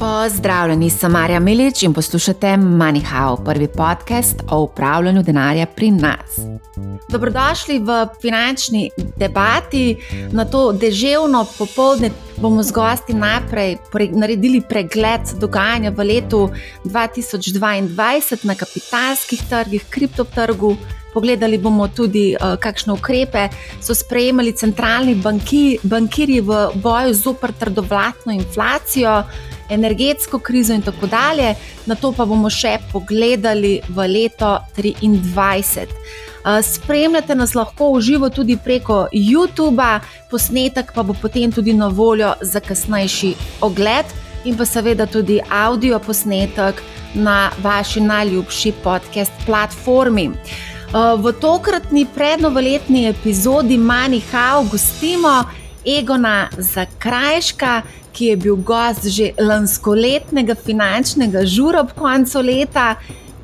Pozdravljeni, sem Marja Milič in poslušate MoneyHow, prvi podcast o upravljanju denarja pri nas. Dobrodošli v finančni debati. Na to deževno popoldne bomo z gosti najprej pre naredili pregled dogajanja v letu 2022 na kapitalskih trgih, kriptotrgu. Pogledali bomo tudi, uh, kakšne ukrepe so sprejemali centralni banki, bankiri v boju zoper trdovlatno inflacijo, energetsko krizo in tako dalje. Na to pa bomo še pogledali v leto 2023. Uh, spremljate nas lahko v živo tudi preko YouTube, posnetek pa bo potem tudi na voljo za kasnejši ogled, in pa seveda tudi audio posnetek na vaši najljubši podcast platformi. V tokratni prednovoletni epizodi Manihau gostimo Egona Zakrajška, ki je bil gost že lanskoletnega finančnega žura ob koncu leta.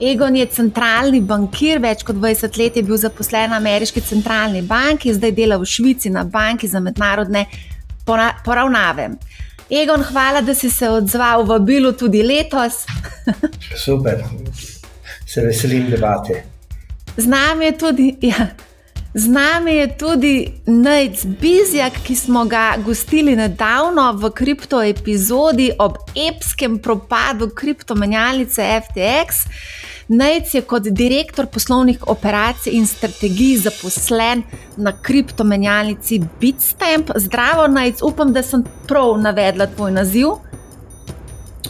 Egon je centralni bankir, več kot 20 let je bil zaposlen na ameriški centralni banki, zdaj dela v Švici na banki za mednarodne poravnave. Egon, hvala, da si se odzval v Bilu tudi letos. Super, se veselim debate. Z nami je tudi, ja, z nami je tudi Nec Bizjak, ki smo ga gostili nedavno v kripto epizodi ob epskem propadu kriptomenjalnice FTX. Nec je kot direktor poslovnih operacij in strategij zaposlen na kriptomenjalnici Bitstamp. Zdravo, Nec, upam, da sem prav navedla tvoj naziv.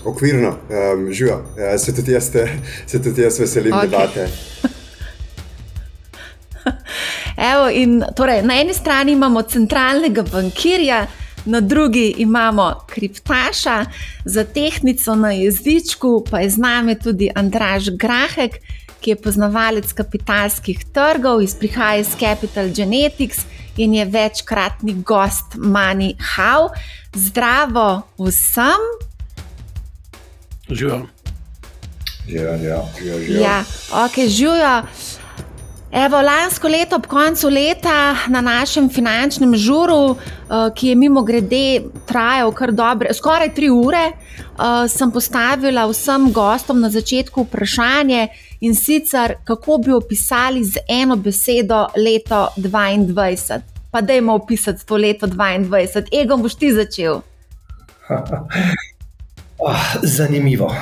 Okvirno, um, živijo, ja, se tudi jaz, se tudi jaz veselim okay. debate. Evo, in, torej, na eni strani imamo centralnega bankirja, na drugi imamo kriptaša, za tehnico na jeziku pa je z nami tudi Andraš Grahek, ki je poznavalec kapitalskih trgov, izprihaja iz Capital Genetics in je večkratni gost Mani How. Zdravo vsem! Živijo. Živijo, živijo. Ja, ok, živijo. Evo, lansko leto, ob koncu leta, na našem finančnem žuru, uh, ki je mimo grede trajal kar dobre, skoraj tri ure, uh, sem postavila vsem gostom na začetku vprašanje in sicer, kako bi opisali z eno besedo leto 2022. Pa dajmo opisati to leto 2022. Ego, boš ti začel. oh, zanimivo.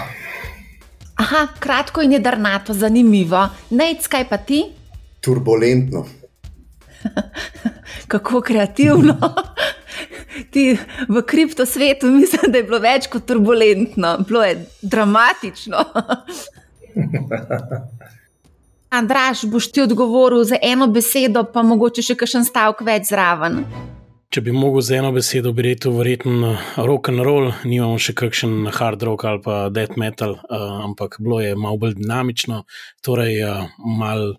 Aha, kratko in jedrnato, zanimivo. Nec, kaj pa ti? Turbulentno. Kako kreativno. Ti v kripto svetu mislim, da je bilo več kot turbulentno, bilo je dramatično. Andraš, boš ti odgovoril za eno besedo, pa mogoče še kakšen stavek več zraven. Če bi mogel z eno besedo reči, verjetno rock and roll, nimamo še kakšen hard rock ali pa death metal, uh, ampak bilo je malo bolj dinamično, torej uh, malo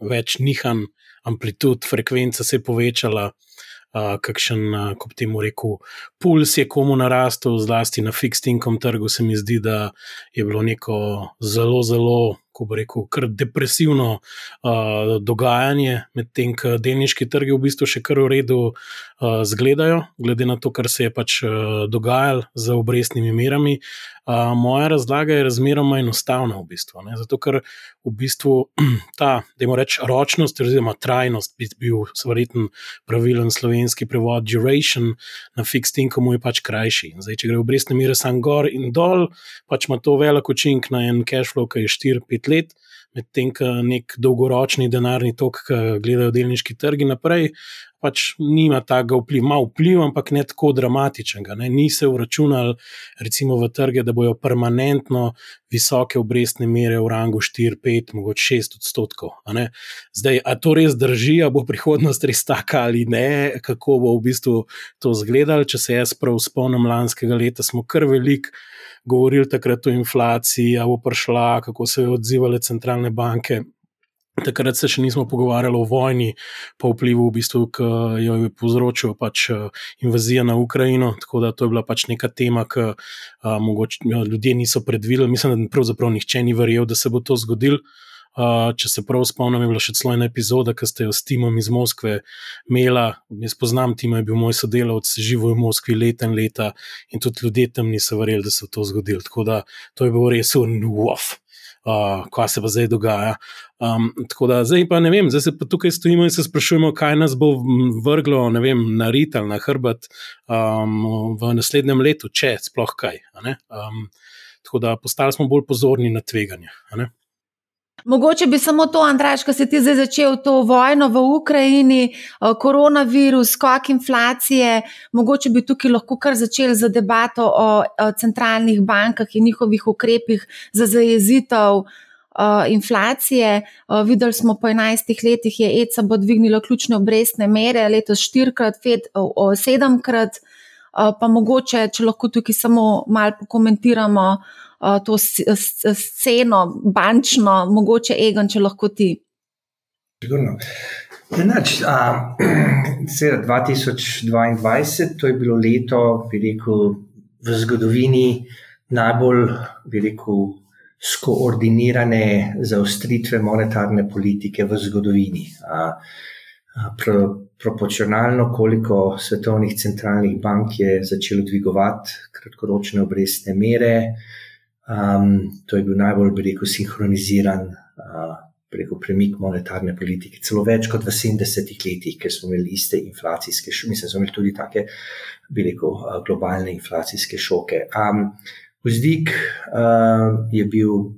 več nihanj, amplitud, frekvenca se je povečala, uh, kakšen, uh, kot temu rekel, puls je komu narastel, zlasti na fixed income trgu, se mi zdi, da je bilo neko zelo, zelo ko bo rekel, kar depresivno uh, dogajanje, medtem ko delniški trgi v bistvu še kar v redu uh, zgledajo, glede na to, kar se je pač uh, dogajalo z obrestnimi merami. Uh, moja razlaga je razmeroma enostavna, v bistvu, ne? zato ker v bistvu ta, da imamo reči, ročnost, oziroma trajnost, bi bil verjeten pravilen slovenski prevod, duration na fixed income je pač krajši. Zdaj, če gre obrestne mere sam gor in dol, pač ima to velik učinek na en cash flow, ki je 4-5 let, medtem ko nek dolgoročni denarni tok, ki gledajo delniški trgi naprej, pač nima tega vpliva, ima vpliv, ampak ne tako dramatičnega. Ne. Ni se uračunal, recimo, v trge, da bojo permanentno visoke obrestne mere v rangu 4, 5, mogoče 6 odstotkov. Zdaj, a to res drži, a bo prihodnost res taka ali ne, kako bo v bistvu to izgledalo. Če se jaz prav spomnim lanskega leta, smo kar velik govorili takrat o inflaciji, a bo prišla, kako se je odzivale centralne banke. Takrat se še nismo pogovarjali o vojni, pa vplivu, v bistvu, ki jo je povzročil pač eh, invazija na Ukrajino. Tako da to je bila pač neka tema, ki jo ljudje niso predvideli. Mislim, da pravzaprav nihče ni verjel, da se bo to zgodilo. Uh, če se prav spomnim, je bila še celo ena epizoda, ki ste jo s timom iz Moskve imela. Jaz poznam Tima, je bil moj sodelavec, živel v Moskvi leta in leta in tudi ljudje tam niso verjeli, da se je to zgodilo. Tako da to je bil res uf. Uh, kaj se pa zdaj dogaja. Um, tako da zdaj pa ne vem, zdaj se pa tukaj stojimo in se sprašujemo, kaj nas bo vrglo vem, na rit ali na hrbet um, v naslednjem letu, če sploh kaj. Um, tako da postali smo bolj pozorni na tveganje. Mogoče bi samo to, Andraš, ko si ti zdaj začel to vojno v Ukrajini, eh, koronavirus, skok inflacije, mogoče bi tukaj lahko kar začeli z debato o centralnih bankah in njihovih ukrepih za zajezitev eh, inflacije. Eh, videli smo po 11 letih, je ECB dvignilo ključne obrestne mere, letos štirikrat, FED sedemkrat, pa mogoče, če lahko tukaj samo malo pokomentiramo to sceno, bančno, mogoče Egon, če lahko ti. Sigurno. Enač, a, 2022 to je bilo leto, bi rekel, v zgodovini najbolj, bi rekel, skoordinirane zaostritve monetarne politike v zgodovini. A, a, pro, proporcionalno, koliko svetovnih centralnih bank je začelo dvigovati kratkoročne obrestne mere, Um, to je bil najbolj, bi rekel, sinhroniziran uh, rekel, premik monetarne politike, celo več kot v 70-ih letih, ker smo imeli iste inflacijske šoke, mislim, smo imeli tudi take, bi rekel, uh, globalne inflacijske šoke. Um, vzdik uh, je bil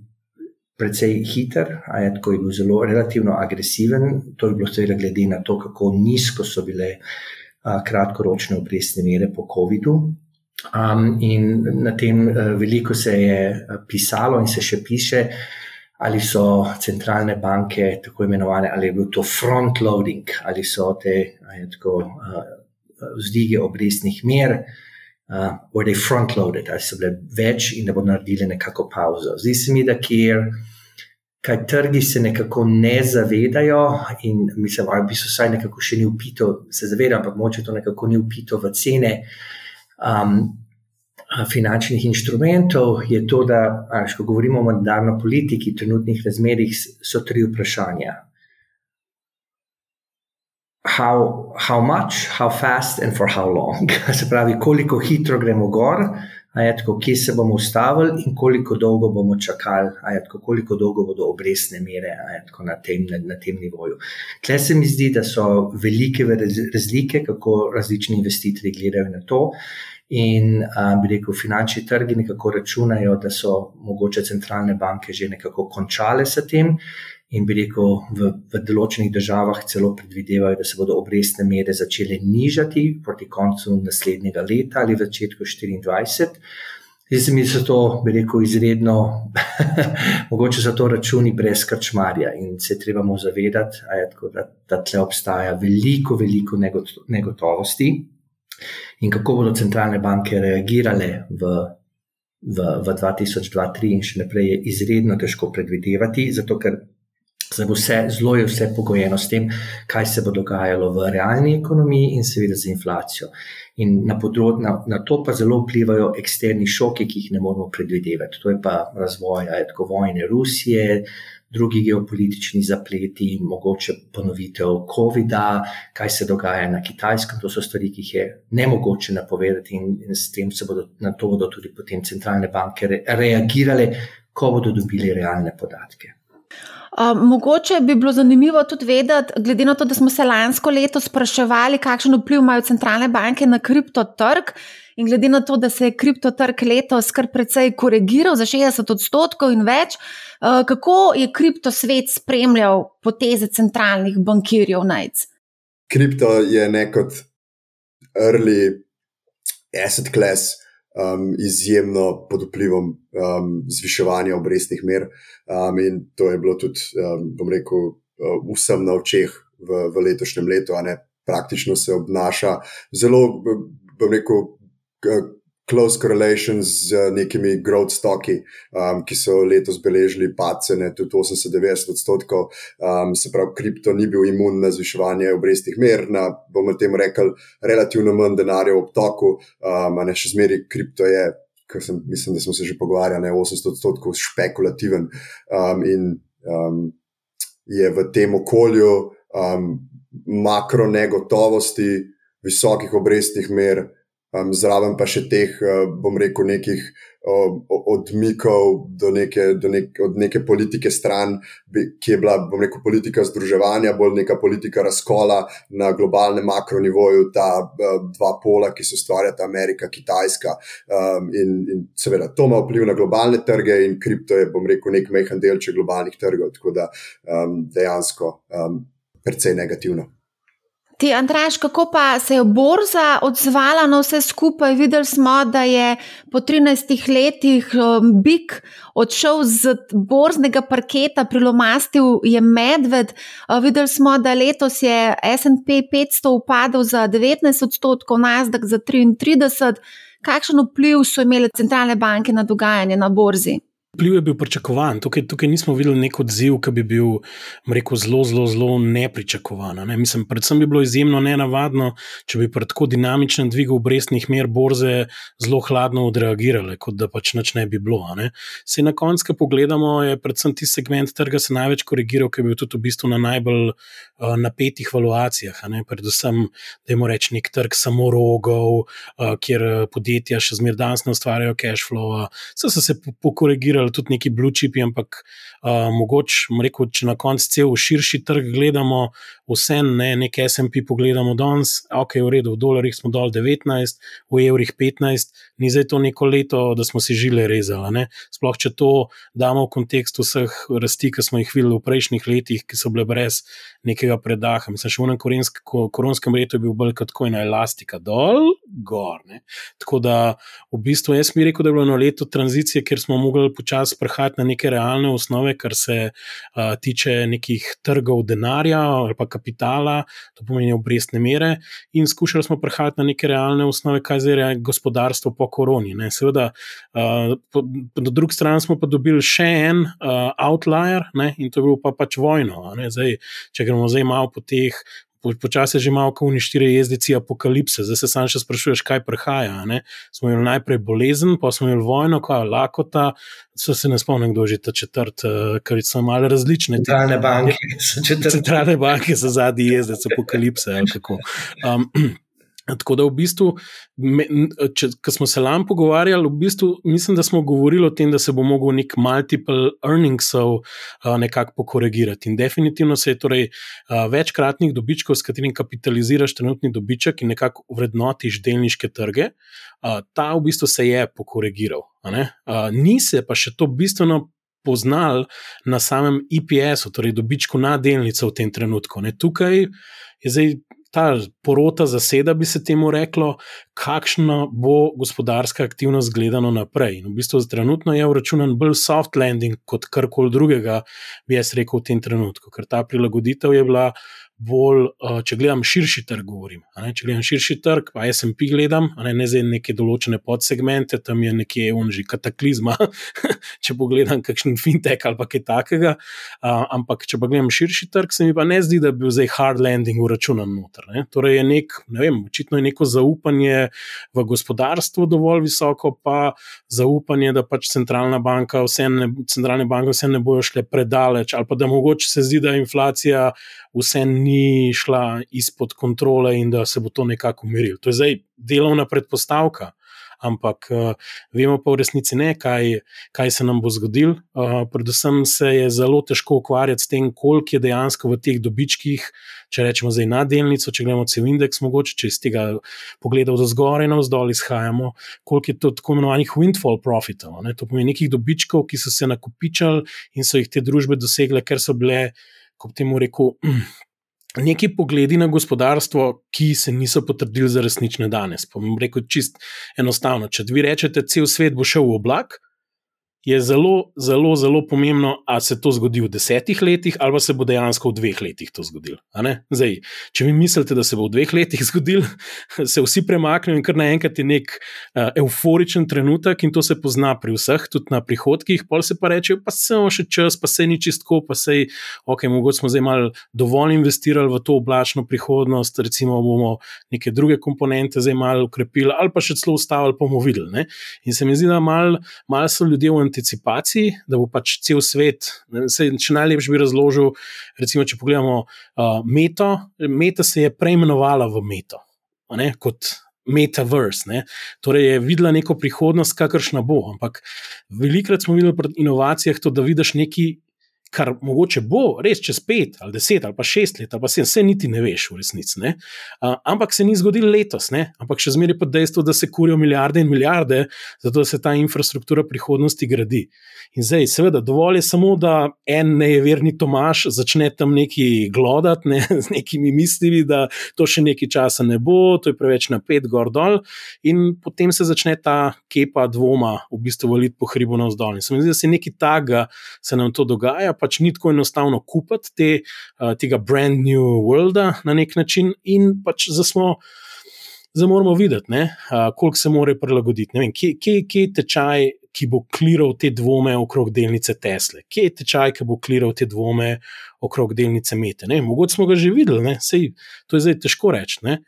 precej hiter, a je tako je bil zelo relativno agresiven. To je bilo seveda glede na to, kako nizko so bile uh, kratkoročne obrestne mere po COVID-u. Um, in na tem uh, veliko se je uh, pisalo in se še piše, ali so centralne banke tako imenovane, ali je bil to front loading, ali so te tako, uh, vzdige obrestnih mer, uh, were they front loaded, ali so bile več in da bodo naredili nekako pauzo. Zdi se mi, da kjer. Kaj trgi se nekako ne zavedajo, in mislim, da bi se vsaj nekako še ni upito, se zavedam, ampak moče to nekako ni upito v cene. Uh, um, finančnih inštrumentov, je to, da, až, ko govorimo o monetarni politiki, trenutnih razmerah, so tri vprašanja. How, how much, how fast, and for how long. Se pravi, koliko hitro gremo gor, ajetko, kje se bomo ustavili, in koliko dolgo bomo čakali, ajetko, koliko dolgo bodo obrestne mere ajetko, na, tem, na, na tem nivoju. Tukaj se mi zdi, da so velike razlike, kako različni investitorji gledajo na to. In um, bi rekel, finančni trgi nekako računajo, da so mogoče centralne banke že nekako končale s tem. In bi rekel, v, v določenih državah celo predvidevajo, da se bodo obrestne mere začele nižati proti koncu naslednjega leta ali začetku 2024. Zdaj se mi so to, bi rekel, izredno, mogoče za to računi brez krčmarja in se trebamo zavedati, da, da tle obstaja veliko, veliko negotovosti in kako bodo centralne banke reagirale v, v, v 2023 in še naprej, je izredno težko predvidevati, zato ker vse, zelo je vse pogojeno s tem, kaj se bo dogajalo v realni ekonomiji in seveda z inflacijo. In na, podrod, na, na to pa zelo vplivajo eksterni šoki, ki jih ne moremo predvidevati. To je pa razvoj vojne Rusije, drugi geopolitični zapleti, mogoče ponovitev COVID-a, kaj se dogaja na kitajskem. To so stvari, ki jih je ne mogoče napovedati, in, in s tem se bodo na to bodo tudi potem centralne banke re, reagirale, ko bodo dobili realne podatke. Uh, mogoče bi bilo zanimivo tudi vedeti, glede na to, da smo se lansko leto spraševali, kakšen vpliv imajo centralne banke na kriptotrg. In glede na to, da se je kriptotrg letos kar precej korigiral za 60 odstotkov in več, eh, kako je kriptosvet spremljal poteze centralnih bankirjev najc? Kripto je nekot early asset class. Um, izjemno pod vplivom um, zviševanja obrestnih mer, um, in to je bilo tudi, um, bom rekel, uh, vsem na očeh v, v letošnjem letu, a ne praktično se obnaša zelo, bom rekel, close correlation z nekimi growth stocki, um, ki so letos beležili pacene, tudi 80-90 odstotkov. Um, se pravi, kripto ni bil imun na zviševanje obrestnih mer, na, bomo tem rekli, relativno manj denarja v obtoku, um, a ne še zmeri kripto je. Sem, mislim, da smo se že pogovarjali, da je 800 odstotkov špekulativen um, in um, je v tem okolju um, makro negotovosti, visokih obrestnih mer, um, zraven pa še teh, uh, bom rekel, nekih odmikov do neke, do nek, od neke politike stran, ki je bila, bom rekel, politika združevanja, bolj neka politika razkola na globalnem makronivoju, ta dva pola, ki so stvarjata Amerika, Kitajska. Um, in, in seveda to ima vpliv na globalne trge, in kripto je, bom rekel, nek mehen delček globalnih trgov, tako da um, dejansko um, precej negativno. Ti, Andraš, kako pa se je borza odzvala na vse skupaj? Videli smo, da je po 13 letih um, Big odšel z borznega parketa, prilomastil je medved. Uh, videli smo, da letos je SP 500 upadel za 19 odstotkov, Nasdaq za 33. Kakšen vpliv so imele centralne banke na dogajanje na borzi? Vpliv je bil pričakovan. Tukaj, tukaj nismo videli nek odziv, ki bi bil rekel, zelo, zelo, zelo nepričakovan. Ne? Mislim, predvsem bi bilo izjemno nenavadno, če bi pri tako dinamičnem dvigu obrestnih mer borze zelo hladno odreagirale, kot da pač nič ne bi bilo. Se na koncu, ko pogledamo, je predvsem ti segment trga se največ korigiral, ki je bil tudi v bistvu na najbolj uh, napetih valuacijah. Predvsem, da imamo reči nek trg samo rogov, uh, kjer podjetja še zmeraj danes ne ustvarjajo cash flow. So se pokorigirali investirali tudi neki blue chipi, ampak uh, mogoče, rekel, če na koncu cel širši trg gledamo, vse ne, nekaj SP pogledamo danes, ok, v redu, v dolarjih smo dol 19, v evrih 15, ni zdaj to neko leto, da smo si žile rezali. Ne? Sploh če to damo v kontekst vseh rasti, ki smo jih videli v prejšnjih letih, ki so bile brez nekega predaha. Mislim, še v enem koronskem letu je bil bolj kot ena elastika, dol, gor. Ne? Tako da v bistvu jaz mi rekel, da je bilo eno leto tranzicije, kjer smo mogli počasi prehajati na neke realne osnove, kar se uh, tiče nekih trgov denarja ali pa kapitala, to pomeni obrestne mere, in skušali smo prehajati na neke realne osnove, kaj zdaj je gospodarstvo po koroni. Ne? Seveda, uh, po, po drugi strani smo pa dobili še en uh, outlier ne? in to je bilo pa pač vojno. Zdaj, če gremo zdaj malo po teh počasi je že malo, kot oni štiri jezdici apokalipse, zdaj se sam še sprašuješ, kaj prihaja. Ne? Smo imeli najprej bolezen, pa smo imeli vojno, kaj je lakota, so se ne spomnim, kdo že ta četrt, uh, ker so malo različne. Centralne banke so četrt. Centralne banke so zadnji jezdec apokalipse. Um, Tako da v bistvu, ko smo se lani pogovarjali, v bistvu mislim, da smo govorili o tem, da se bo mogel nek multiple earningsov uh, nekako pokorigirati. In definitivno se je torej uh, večkratnih dobičkov, s katerim kapitaliziraš trenutni dobiček in nekako vrednotiš delniške trge, uh, ta v bistvu se je pokorigiral. Ni se pa še to bistveno. Poznali na samem IPS-u, torej dobičku na delnico v tem trenutku. Ne, tukaj je zdaj ta porota zaseda, bi se temu reklo, kakšna bo gospodarska aktivnost gledano naprej. In v bistvu trenutno je uračunan bolj soft landing kot karkoli drugega, bi jaz rekel v tem trenutku, ker ta prilagoditev je bila bolj, uh, če gledam širši trg, govorim. Če gledam širši trg, pa SP gledam, ne, ne zdaj neke določene podsegmente, tam je nekje unži kataklizma, če pogledam kakšen fintech ali kaj takega. Ampak če pa gledam širši trg, se mi pa ne zdi, da bi bil zdaj hard landing uračunan noter. Ne. Torej je nek, ne vem, očitno je neko zaupanje v gospodarstvo dovolj visoko, pa zaupanje, da pač centralna banka, vse ne, centralne banke vse ne bojo šle predaleč, ali pa da mogoče se zdi, da inflacija vse ni šla izpod kontrole in da se bo to nekako umirilo. To je zdaj delovna predpostavka. Ampak uh, vemo pa v resnici ne, kaj, kaj se nam bo zgodilo. Uh, predvsem se je zelo težko ukvarjati s tem, koliko je dejansko v teh dobičkih, če rečemo zdaj na delnico, če gledamo cel indeks, mogoče če iz tega pogleda od zgoraj na vzdolj izhajamo, koliko je to tako imenovanih windfall profitov. Ne? To pomeni nekih dobičkov, ki so se nakupičali in so jih te družbe dosegle, ker so bile kot temu rekel, neki pogledi na gospodarstvo, ki se niso potrdili za resnične danes. Bom rekel čist enostavno. Če vi rečete, cel svet bo šel v oblak, je zelo, zelo, zelo pomembno, ali se to zgodi v desetih letih, ali se bo dejansko v dveh letih to zgodilo. Zdaj, če vi mislite, da se bo v dveh letih zgodilo, se vsi premaknejo in kar naenkrat je nek uh, euforičen trenutek in to se pozna pri vseh, tudi na prihodkih. Pol se pa reče, pa se imamo še čas, pa se ni čistko, pa se je, ok, mogoče smo zdaj malo dovolj investirali v to oblačno prihodnost, recimo bomo neke druge komponente zdaj malo ukrepili ali pa še celo ustavili, pa bomo videli. In se mi zdi, da malo mal so ljudje v anticipaciji, da bo pač cel svet. Se, če najlepše bi razložil, recimo, če pogledamo uh, Meto, Meta se je preimenovala v Meto, ne, kot Metaverse. Ne. Torej je videla neko prihodnost, kakršna bo. Ampak velikrat smo videli pri inovacijah to, da vidiš neki kar mogoče bo res čez pet ali deset ali pa šest let, pa se vse niti ne veš, v resnici. Uh, ampak se ni zgodilo letos, ne? ampak še zmeraj pod dejstvo, da se kurijo milijarde in milijarde, zato da se ta infrastruktura prihodnosti gradi. In zdaj, seveda, dovolj je samo, da en neverni Tomaš začne tam neki glodati ne? z nekimi mislimi, da to še nekaj časa ne bo, to je preveč napet, gor dol, in potem se začne ta kepa dvoma v bistvu valiti po hribu navzdol. In se mi zdi, da se nekaj takega se nam to dogaja pač ni tako enostavno kupiti te, uh, tega brand new worlda na nek način, in pač za smo. Zdaj moramo videti, uh, koliko se more prilagoditi. Vem, kje, kje, kje je tečaj, ki bo kliral te dvome okrog delnice Tesla, kje je tečaj, ki bo kliral te dvome okrog delnice Mete. Ne? Mogoče smo ga že videli, Sej, to je zdaj težko reči, uh,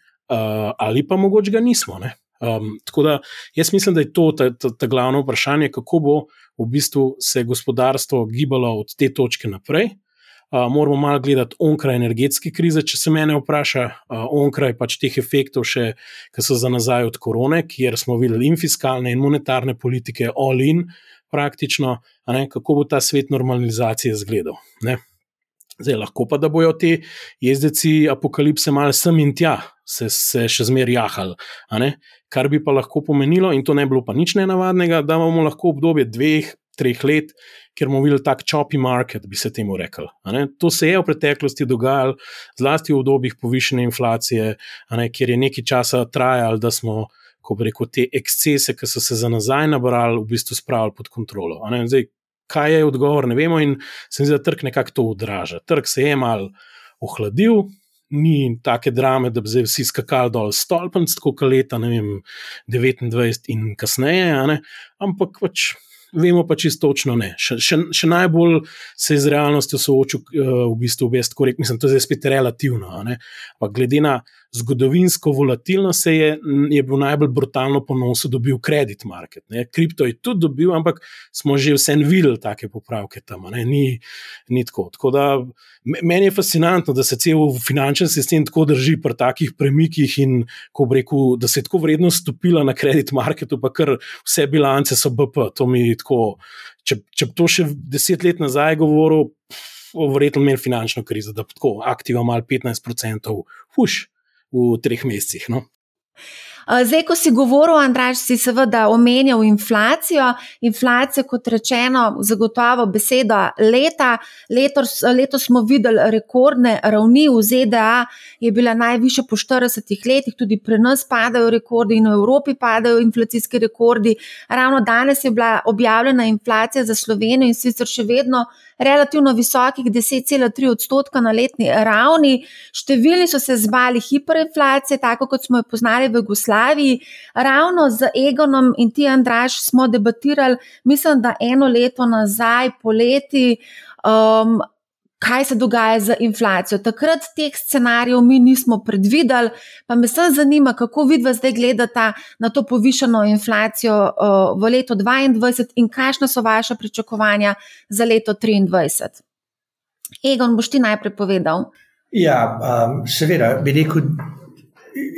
ali pa mogoče ga nismo. Um, tako da jaz mislim, da je to ta, ta, ta glavno vprašanje, kako bo v bistvu se gospodarstvo gibalo od te točke naprej. Uh, moramo malo gledati onkraj energetske krize, če se mene vpraša, uh, onkraj pač teh efektov, še, ki so za nazaj od korone, kjer smo videli in fiskalne in monetarne politike, all in, praktično, ne, kako bo ta svet normalizacije izgledal. Ne. Zdaj, lahko pa, da bojo ti jezdeci apokalipse malo sem in tja, se, se še zmeraj jahali kar bi pa lahko pomenilo, in to ne bi bilo pa nič nenavadnega, da imamo lahko obdobje dveh, treh let, ker bomo videli tak choppy market, bi se temu rekel. To se je v preteklosti dogajalo, zlasti v obdobjih povišene inflacije, kjer je nekaj časa trajalo, da smo. Ko rekel, te ekscese, ki so se za nazaj nabrali, v bistvu spravili pod kontrolo. Zdaj, kaj je odgovor, ne vemo, in se mi zdi, da trg nekako to odraža. Trg se je mal ohladil, ni take drame, da bi zdaj vsi skakali dol stolpenc, kot leta vem, 29 in kasneje, ampak pač. Vemo pa čisto točno ne. Še, še, še najbolj se je z realnostjo soočil, uh, v bistvu, best, korek, mislim, to je spet relativno. Glede na zgodovinsko volatilnost se je, je bil najbolj brutalno ponosu dobil kredit market. Ne. Kripto je tudi dobil, ampak smo že vse videli take popravke tam, ni, ni tako. tako da, meni je fascinantno, da se cel finančni sistem tako drži pri takih premikih in rekel, da se je tako vredno stopila na kredit marketu, pa kar vse bilance so BP. Tako, če, če to še deset let nazaj govoril, verjetno imel finančno krizo, da tako aktivno malo 15%, huš v treh mesecih. No? Zdaj, ko si govoril, Andraš, si seveda omenjal inflacijo. Inflacija, kot rečeno, zagotovo beseda leta. Letos, letos smo videli rekordne ravni v ZDA, je bila najvišja po 40 letih, tudi pri nas padajo rekordi in v Evropi padajo inflacijski rekordi. Ravno danes je bila objavljena inflacija za Slovenijo in sicer še vedno relativno visokih 10,3 odstotka na letni ravni. Številni so se zbali hiperinflacije, tako kot smo jo poznali v Jugoslaviji. Ravno z Egonom in ti, Andraš, smo debatirali, mislim, da eno leto nazaj, poleti. Um, kaj se dogaja z inflacijo. Takrat teh scenarijev mi nismo predvideli, pa me samo zanima, kako vidva zdaj gledata na to povišeno inflacijo v letu 2022 in kakšna so vaša pričakovanja za leto 2023. Egon, boš ti najprej povedal? Ja, um, seveda, bi rekel.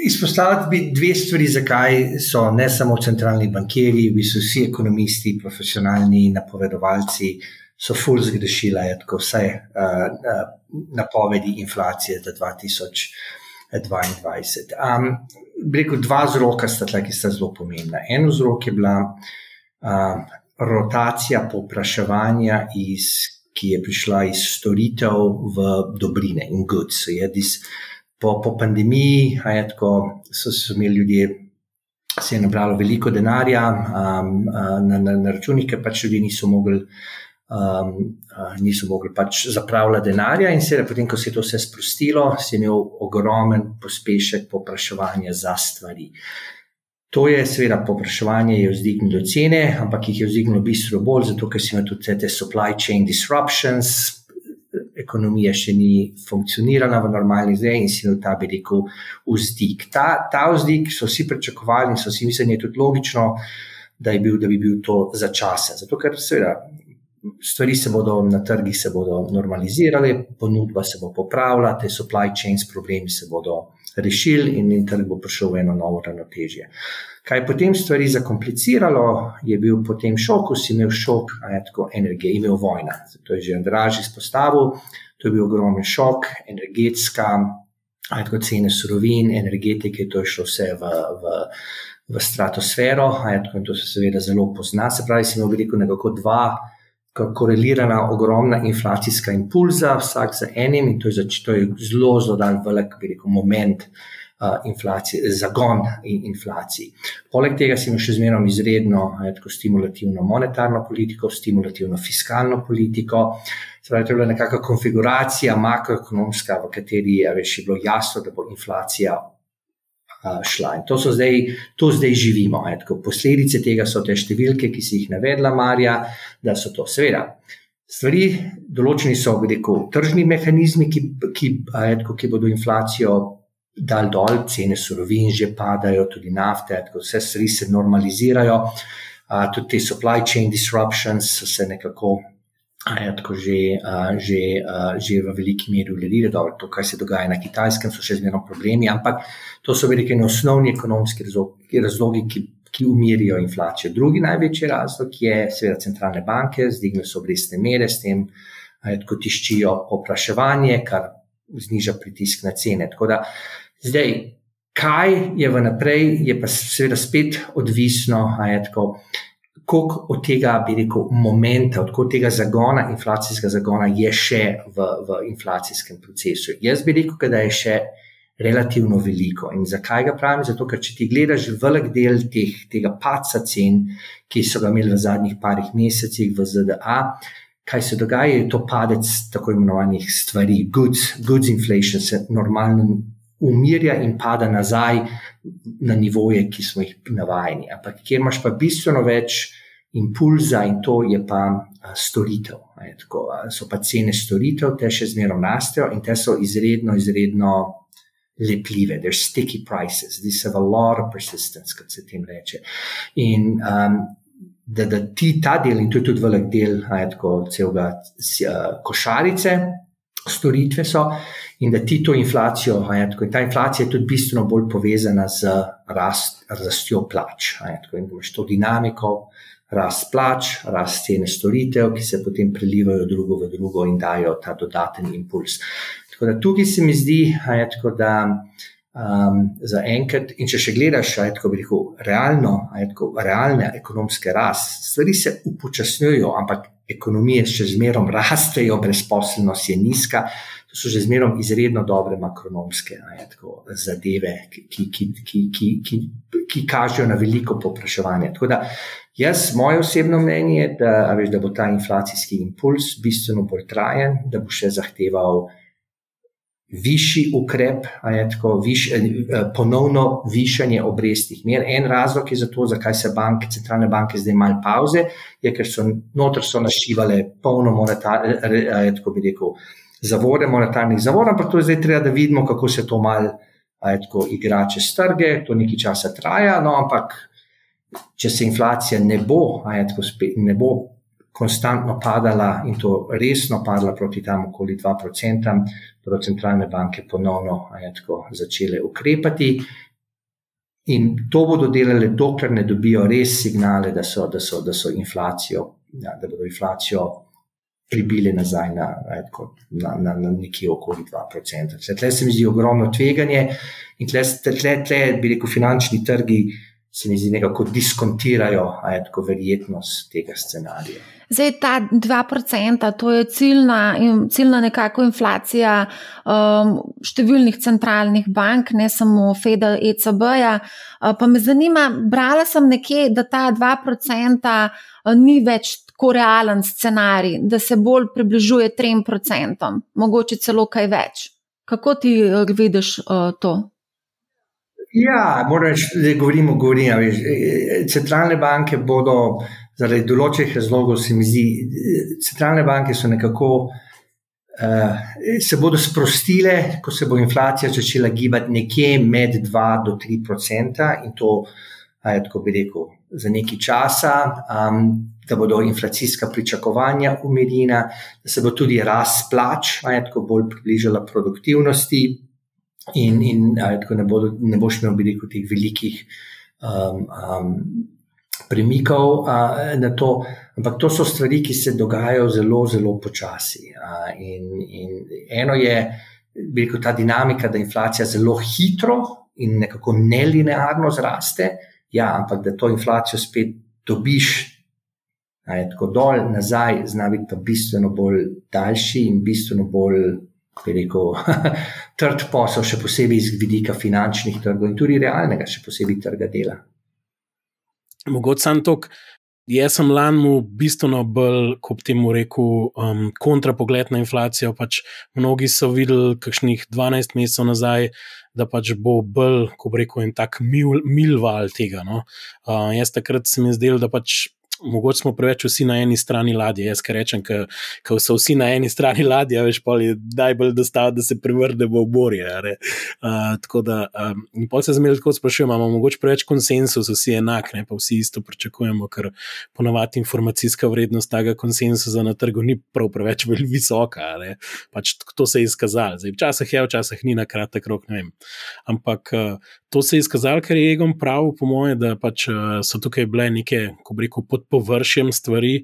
Izpostaviti bi dve stvari, zakaj so ne samo centralni bankiri, vi so vsi ekonomisti, profesionalni napovedovalci, uh, so ful zgrešila, je tako vse uh, uh, napovedi inflacije za 2022. Um, rekel, dva vzroka sta tukaj, ki sta zelo pomembna. En vzrok je bila uh, rotacija popraševanja, iz, ki je prišla iz storitev v dobrine in goods. Dis, po, po pandemiji tako, so, so imeli ljudje. Se je nabralo veliko denarja um, na, na, na računih, ker pač ljudje niso mogli uh, um, niso mogli pač zapravljati denarja, in seveda, potem, ko se je to vse sprostilo, si imel ogromen pospešek popraševanja za stvari. To je, seveda, popraševanje je vzdignilo cene, ampak jih je vzdignilo bistveno bolj, zato ker si imel tudi te supply chain disruptions. Ekonomija še ni funkcionirala v normalni zdaj, in si imel ta bi rekel vzdik. Ta, ta vzdik so vsi pričakovali in so si mislili, da je tudi logično, da, bil, da bi bil to začasen. Zato, ker seveda stvari se bodo na trgih se bodo normalizirale, ponudba se bo popravila, te supply chains problemi se bodo rešili in, in trg bo prišel v eno novo ravnotežje. Kaj je potem stvari zakompliciralo, je bil potem šok, ko si imel šok, a je tako energija, imel vojna. To je že Andraž izpostavil, to je bil ogromen šok, energetska, a je tako cene surovin, energetike, to je šlo vse v, v, v stratosfero, a je tako in to se seveda zelo pozna. Se pravi, si imel veliko nekako dva korelirana ogromna inflacijska impulza, vsak za enim, in to je, zač, to je zelo, zelo dan velik rekel, moment inflacije, zagon in inflacij. Poleg tega si imel še zmerno izredno tako, stimulativno monetarno politiko, stimulativno fiskalno politiko. Zdaj, to je bila nekakšna konfiguracija makroekonomska, v kateri je bilo jasno, da bo inflacija šla. In to, zdaj, to zdaj živimo. Posledice tega so te številke, ki si jih navedla, Marja, da so to seveda. Stvari, določeni so rekel, tržni mehanizmi, ki, ki, etko, ki bodo inflacijo dal dol, cene surovin že padajo, tudi nafte, etko, vse stvari se normalizirajo, a, tudi te supply chain disruptions se nekako Je tako že, uh, že, uh, že v veliki meri uredili, da to, kar se dogaja na kitajskem, so še zmerno problemi, ampak to so velike osnovni ekonomski razlogi, razlogi ki, ki umirijo inflacijo. Drugi največji razlog je, seveda, centralne banke, zdigne so obrestne mere, s tem tako tiščijo popraševanje, kar zniža pritisk na cene. Da, zdaj, kaj je v naprej, je pa seveda spet odvisno, je tako koliko od tega, bi rekel, momenta, od tega zagona, inflacijskega zagona, je še v, v inflacijskem procesu. Jaz bi rekel, da je še relativno veliko. In zakaj ga pravim? Zato, ker če ti gledaš velik del teh, tega paca cen, ki so ga imeli v zadnjih parih mesecih v ZDA. Kaj se dogaja, je to padec tako imenovanih stvari, goods, goods inflation, se normalno umirja in pada nazaj na nivoje, ki smo jih navajeni. Ampak kjer imaš pa bistveno več impulza in to je pa storitev. Tako, so pa cene storitev, te še zmeraj rastejo in te so izredno, izredno lepljive. They're sticky prices, these have a lot of persistence, kot se tem reče. In um, da, da ti ta del, in to je tudi velik del, tako celega košarice, storitve so. In da ti to inflacijo, tako, in ta inflacija je tudi bistveno bolj povezana z rast, rastjo plač. Tako, in imaš to dinamiko, rast plač, rast cene storitev, ki se potem prelivajo drugo v drugo in dajo ta dodaten impuls. Tako da tukaj se mi zdi, je, da um, za enkrat, in če še gledaš, je, tako, rekel, realno, je, tako, realne ekonomske rast, stvari se upočasnjujejo, ampak ekonomije še zmerom rastejo, brezposelnost je nizka. To so že zmerom izredno dobre makronomske je, tako, zadeve, ki, ki, ki, ki, ki, ki, ki kažejo na veliko popraševanje. Tako da Jaz, moje osebno mnenje je, da, veš, da bo ta inflacijski impuls bistveno bolj trajen, da bo še zahteval višji ukrep, tako, viš, eh, ponovno višanje obrestnih mer. En razlog je za to, zakaj se banke, centralne banke zdaj malo pauze, je, ker so notr so našivale polno monetarnih, tako bi rekel, zavore, monetarnih zavorov, ampak to je zdaj treba, da vidimo, kako se to mal. Tako igra čez trge, to nekaj časa traja, no, ampak če se inflacija ne bo, je, spet, ne bo konstantno padala in to resno padla proti tam okoli 2%, bodo centralne banke ponovno tako, začele ukrepati. In to bodo delali, dokler ne dobijo res signale, da so, da so, da so inflacijo, ja, da bodo inflacijo pribili nazaj na, na, na, na nekje okoli 2%. Tle se mi zdi ogromno tveganje in tle, tle, tle bi rekel, finančni trgi se mi zdi nekako diskontirajo tako verjetnost tega scenarija. Zdaj, ta 2%, to je ciljna, ciljna nekako inflacija um, številnih centralnih bank, ne samo FED, ECB-ja. Uh, pa me zanima, brala sem nekje, da ta 2% uh, ni več tako realen scenarij, da se bolj približuje 3%, mogoče celo kaj več. Kako ti uh, vidiš uh, to? Ja, moram reči, da govorimo, govorimo. Centralne banke bodo zaradi določenih razlogov, se mi zdi, centralne banke so nekako. Uh, se bodo sprostile, ko se bo inflacija začela gibati nekje med 2 do 3 odstotka, in to aj tako bi rekel, za nekaj časa, um, da bodo inflacijska pričakovanja umirjena, da se bo tudi rast plač, aj tako bolj približala produktivnosti, in, in tako ne, bodo, ne boš imel, bi rekel, teh velikih. Um, um, Premikov uh, na to, ampak to so stvari, ki se dogajajo zelo, zelo počasi. Uh, in, in eno je, rekel, ta dinamika, da inflacija zelo hitro in nekako nelinearno zraste, ja, ampak da to inflacijo spet dobiš, je tako dol, nazaj, zna biti pa bistveno bolj daljši in bistveno bolj, bi rekel, trd posel, še posebej iz vidika finančnih trgov in tudi realnega, še posebej trga dela. Mogoče sem tok, Jaz sem lani bistveno bolj, kot temu rekel, um, kontrapogled na inflacijo. Pač mnogi so videli, kakšnih 12 mesecev nazaj, da pač bo bolj, kot rekel, en tak mil, mil val tega. No? Uh, jaz takrat se mi zdel, da pač mogoče smo preveč vsi na eni strani ladje. Jaz rečem, da so vsi na eni strani ladje, veš, je najbolj dostav, da se prevrnemo v morje. Uh, tako da, um, pa se zmeraj tako sprašujem, imamo mogoče preveč konsensus, vsi enak, ne pa vsi isto pričakujemo, ker ponavadi informacijska vrednost tega konsensusa na trgu ni prav preveč visoka. Pač to se je izkazalo. Včasih je, včasih ni na kratek rok, ne vem. Ampak uh, to se je izkazalo, ker je Egon prav, po mojem, da pač, uh, so tukaj bile neke, ko bi rekel, pod površjem stvari.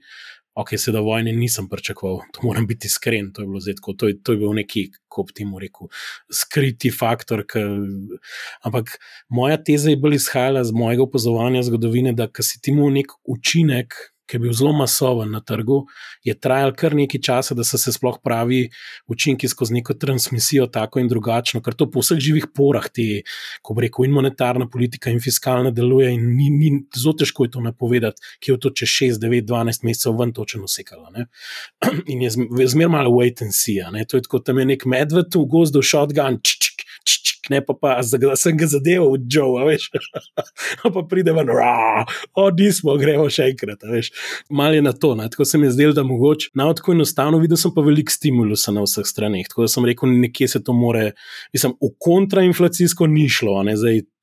Ok, sedaj vojne nisem pričakoval, to moram biti iskren, to je bilo zdaj, to, to je bil neki, kot ti mu rekel, skriti faktor. K, ampak moja teza je bolj izhajala iz mojega opazovanja zgodovine, da si ti mu nek učinek, ki je bil zelo masoven na trgu, je trajal kar nekaj časa, da so se sploh pravi učinki skozi neko transmisijo, tako in drugačno, ker to po vseh živih porah, ti, ko reko, in monetarna politika, in fiskalna deluje, in ni, ni zelo težko je to napovedati, ki je to čez 6, 9, 12 mesecev ven točno usekalo. In je zmer malo wait and see. To je kot tam je nek medved v gozdu, shotgun. Č, č, ne pa, pa sem ga zadeval v Joe, veš. pa pridemo, odi smo, gremo še enkrat, veš. Mal je na to, ne? tako se mi je zdelo, da mogoče. Na tako enostavno videl sem pa veliko stimulusa na vseh straneh. Tako da sem rekel, nekje se to more, mislim, v kontrainflacijsko ni šlo.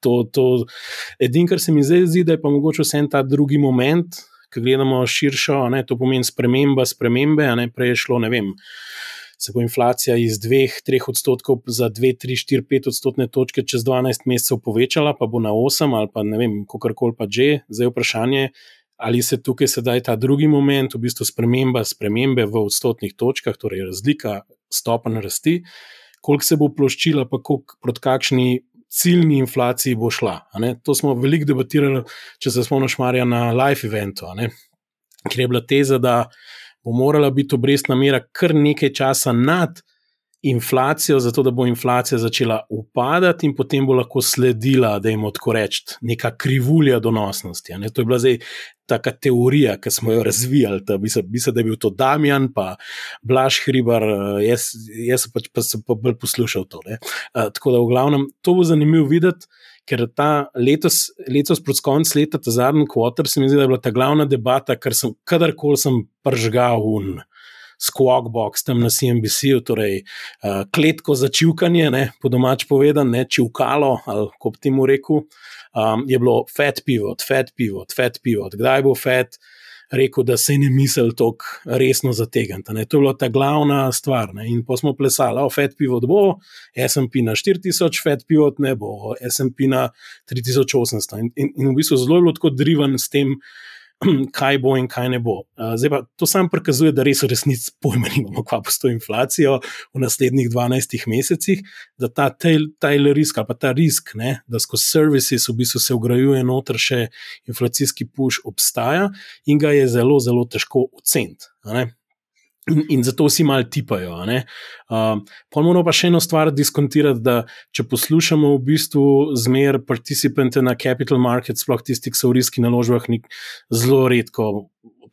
To, to, edin, kar se mi zdaj zdi, da je pa mogoče vse en ta drugi moment, ki gledamo širšo, ne, to pomeni sprememba, spremembe, ne prej je šlo, ne vem se bo inflacija iz 2-3 odstotkov za 2-3-4-5 odstotne točke čez 12 mesecev povečala, pa bo na 8 ali pa ne vem, kako koli pa že. Zdaj je vprašanje, ali se tukaj sedaj ta drugi moment, v bistvu sprememba, spremembe v odstotnih točkah, torej razlika stopenj rasti, koliko se bo ploščila, pa koliko, proti kakšni. Ciljni inflaciji bo šla. To smo veliko debatirali, če se spomniš, Marja, na live eventu, ker je bila teza, da bo morala biti obrestna mera kar nekaj časa nad inflacijo, zato da bo inflacija začela upadati in potem bo lahko sledila, da jim tako rečem, neka krivulja donosnosti. To je bila zdaj taka teorija, ki smo jo razvijali. Da je bil to Damjan, pa Blaž Hribar, jaz, jaz pač pa sem pa bolj poslušal to. Uh, tako da v glavnem to bo zanimivo videti ker ta letos, letos proti koncu leta, ta zadnji kvoter, se mi zdi, da je bila ta glavna debata, ker sem kadarkoli sem pržgal un. Squawkbox tam na CNBC-u, torej uh, kletko za čivkanje, ne, po domač povedano, ne čivkalo, ali kot ti mu rekel, um, je bilo fat pivot, fat pivot, fat pivot, kdaj bo fat, uh, rekel, da se ne misli tako resno zategati. To je bila ta glavna stvar. Ne? In pa smo plesali, da Fed pivot bo, SMP na 4000, Fed pivot ne bo, SMP na 3800. In, in, in v bistvu zelo je bilo tako driven s tem. kaj bo in kaj ne bo. Zdaj pa to samo prikazuje, da res v resnici pojma nimamo, kva bo s to inflacijo v naslednjih 12 mesecih, da ta tail risk ali pa ta risk, ne, da skozi services v bistvu se ugrajuje noter še inflacijski push obstaja in ga je zelo, zelo težko oceniti. In, zato vsi malo tipajo. Uh, Ponovno pa še eno stvar diskontirati, da če poslušamo v bistvu zmer participante na capital market, sploh tisti, ki so v riski naložbah, zelo redko,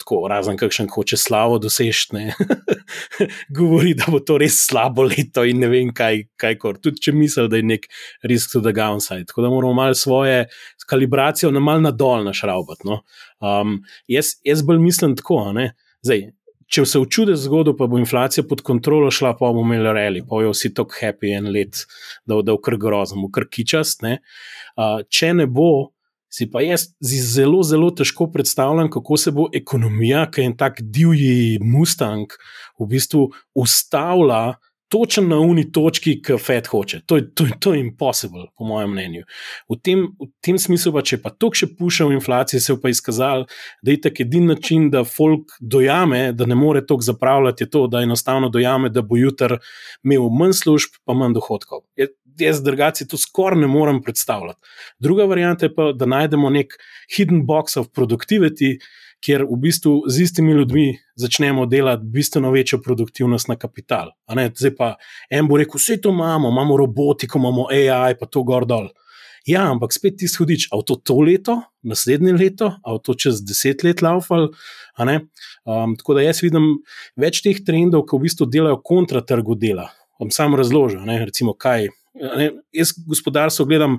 tako, razen kakšen hoče slavo dosežti, govori, da bo to res slabo leto in ne vem kaj, kaj kor. Tudi če misli, da je nek risk to the downside. Tako da moramo malo svoje kalibracijo na mal nadol našraubati. No? Um, jaz, jaz bolj mislim tako, zdaj če se v čudež zgodi, pa bo inflacija pod kontrolo šla, pa bomo imeli reli, pa bojo vsi tako happy en let, da bo kar grozno, kar kičast. Ne? Uh, če ne bo, si pa jaz zelo, zelo težko predstavljam, kako se bo ekonomija, ki je en tak divji Mustang, v bistvu ustavila točno na uni točki, ki Fed hoče. To je, to, to je impossible, po mojem mnenju. V tem, v tem smislu, pa, če pa to še puša v inflaciji, se je pa izkazal, da je tak edini način, da folk dojame, da ne more tok zapravljati, je to, da enostavno dojame, da bo jutr imel manj služb, pa manj dohodkov. Jaz, drugače, to skoraj ne morem predstavljati. Druga varianta je pa, da najdemo nek hidden box of productivity kjer v bistvu z istimi ljudmi začnemo delati bistveno večjo produktivnost na kapital. Zdaj pa en bo rekel, vse to imamo, imamo robotiko, imamo AI, pa to gor dol. Ja, ampak spet ti shodiš, ali to to leto, naslednje leto, ali to čez deset let laufal. Um, tako da jaz vidim več teh trendov, ki v bistvu delajo kontra trgu dela. Vam sam razložim, recimo, kaj. Ne, jaz gospodarstvo gledam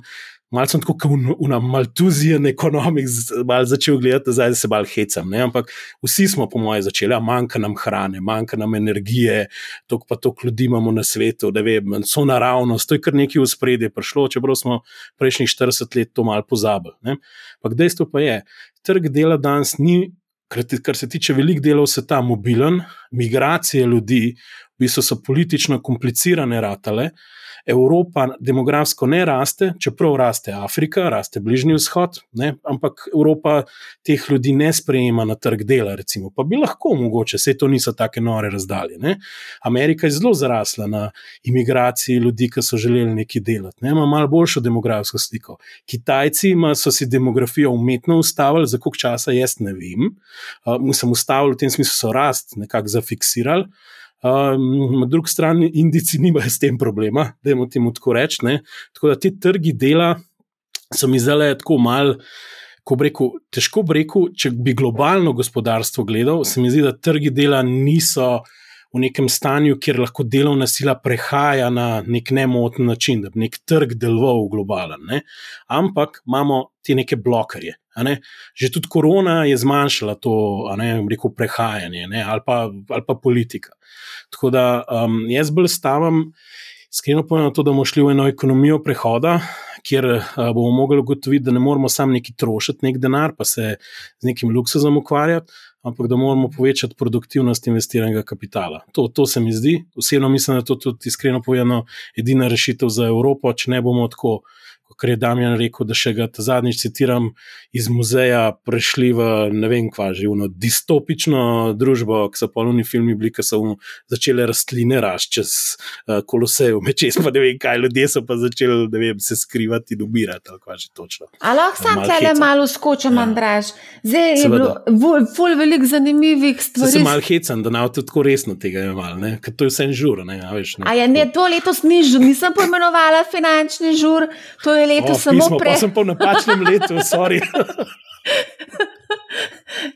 malo sem tako kot na Maltuzijan ekonomik, malo začel gledati, zdaj se malo hecam. Ne? Ampak vsi smo, po mojem, začeli, manjka nam hrane, manjka nam energije, toliko pa toliko ljudi imamo na svetu, da vem, so naravnost, to je kar nekaj v spredje prišlo, čeprav smo prejšnjih 40 let to malo pozabili. Ampak dejstvo pa je, trg dela danes ni. Kar se tiče velikih delov sveta, mobilen, migracije ljudi, v bistvu so politično komplicirane ratale, Evropa demografsko ne raste, čeprav raste Afrika, raste Bližnji vzhod, ne, ampak Evropa teh ljudi ne sprejema na trg dela, recimo. pa bi lahko mogoče, vse to niso tako nore razdalje. Ne. Amerika je zelo zarasla na imigraciji ljudi, ki so želeli nekaj delati, ne. ima malo boljšo demografsko sliko. Kitajci ima, so si demografijo umetno ustavili, za koliko časa jaz ne vem, uh, sem ustavil v tem smislu, so rast nekako zafiksirali. Um, na drugi strani, Indijci nimajo s tem problema, da jim temu tako rečem. Tako da ti trgi dela so mi zdaj tako mal. Ko bi rekel, težko bi rekel, če bi globalno gospodarstvo gledal, se mi zdi, da trgi dela niso v nekem stanju, kjer lahko delovna sila prehaja na nek nemoten način, da bi nek trg deloval globalen. Ne? Ampak imamo te neke blokerje. Ne? Že tudi korona je zmanjšala to, ne rekel, prehajanje ali pa, ali pa politika. Tako da um, jaz bolj stavim, iskreno povedano, to, da bomo šli v eno ekonomijo prehoda, kjer uh, bomo mogli ugotoviti, da ne moramo samo neki trošiti nek denar, pa se z nekim luksuzom ukvarjati, ampak da moramo povečati produktivnost investiranega kapitala. To, to se mi zdi. Osebno mislim, da je to tudi iskreno povedano edina rešitev za Evropo, če ne bomo tako kar je Damien rekel, da še ga zadnjič citiram iz muzeja, prešli v ne vem, kva že eno distopično družbo, ki so polni filmi bili, ki so začele rastline rasti čez uh, kolosejo, mečes pa ne vem kaj, ljudje so pa začeli vem, se skrivati in ubirati. Ampak sam tle malo skočim, ja. Andraž. Zdaj je bilo ful veliko zanimivih stvari. Zdaj sem mal hecam, da nav tako resno tega imel, ker to je vse žur. Ne, a, veš, ne, a je ne, to letos ni žur, nisem pojmenovala finančni žur, to je je leto o, samo prej. Jaz sem po napačnem letu, sorry.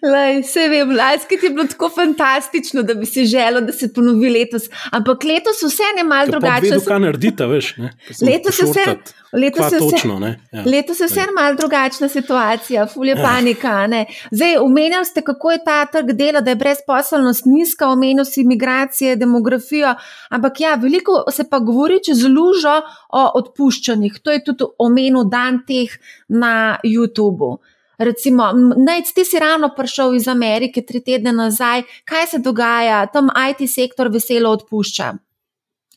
Lej, vse vem, lajski ti je bilo tako fantastično, da bi si želel, da se ponovi letos. Ampak letos vse je malo drugače. Vedno, kaj naredite, veš. Letos je vse. Letos je vse, ja. letos je vse malo drugačna situacija, fulje ja. panika. Ne. Zdaj, omenjali ste, kako je ta trg dela, da je brezposelnost nizka, omenjali ste imigracije, demografijo. Ampak ja, veliko se pa govori čez lužo o odpuščanjih. To je tudi omenil dan teh na YouTubu. Recimo, naj ti si ravno prišel iz Amerike tri tedne nazaj, kaj se dogaja, tam IT sektor veselo odpušča.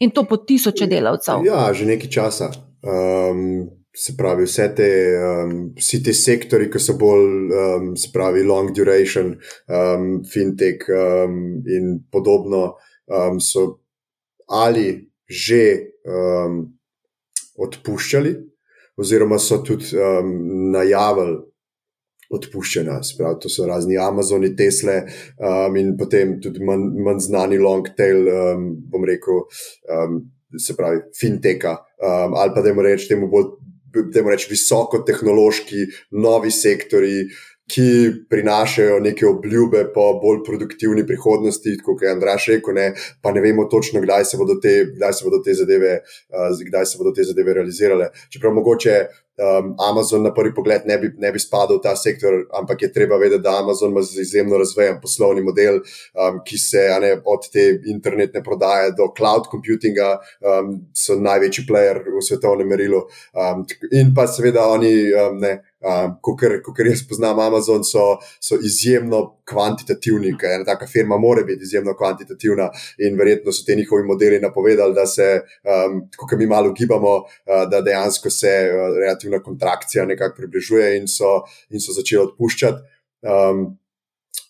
In to po tisoče delavcev. Ja, že nekaj časa. Um, se pravi, vse te, um, vsi ti sektori, ki so bolj, um, se pravi, long duration, um, fintech um, in podobno, um, so ali že um, odpuščali, oziroma so tudi um, najavili odpuščena. Sprav, to so razni Amazoni, Tesle um, in potem tudi manj, manj znani long tail, um, bom rekel, um, se pravi, finteka um, ali pa da jim rečem, da jim rečem, visoko tehnološki, novi sektori. Ki prinašajo neke obljube po bolj produktivni prihodnosti, kot je Andraš rekel, ne, pa ne vemo točno, kdaj se bodo te, kdaj se bodo te, zadeve, uh, kdaj se bodo te zadeve realizirale. Čeprav mogoče um, Amazon na prvi pogled ne bi, ne bi spadal v ta sektor, ampak je treba vedeti, da Amazon ima izjemno razvijen poslovni model, um, ki se ne, od te internetne prodaje do cloud computinga um, so največji player v svetovnem merilu. Um, in pa seveda oni um, ne. Um, Ko kar jaz poznam, Amazon so, so izjemno kvantitativni, ker ena taka firma mora biti izjemno kvantitativna, in verjetno so ti njihovi modeli napovedali, da se, um, kot mi malo gibamo, uh, da dejansko se uh, relativna kontrakcija nekako približuje in so, in so začeli odpuščati. Um,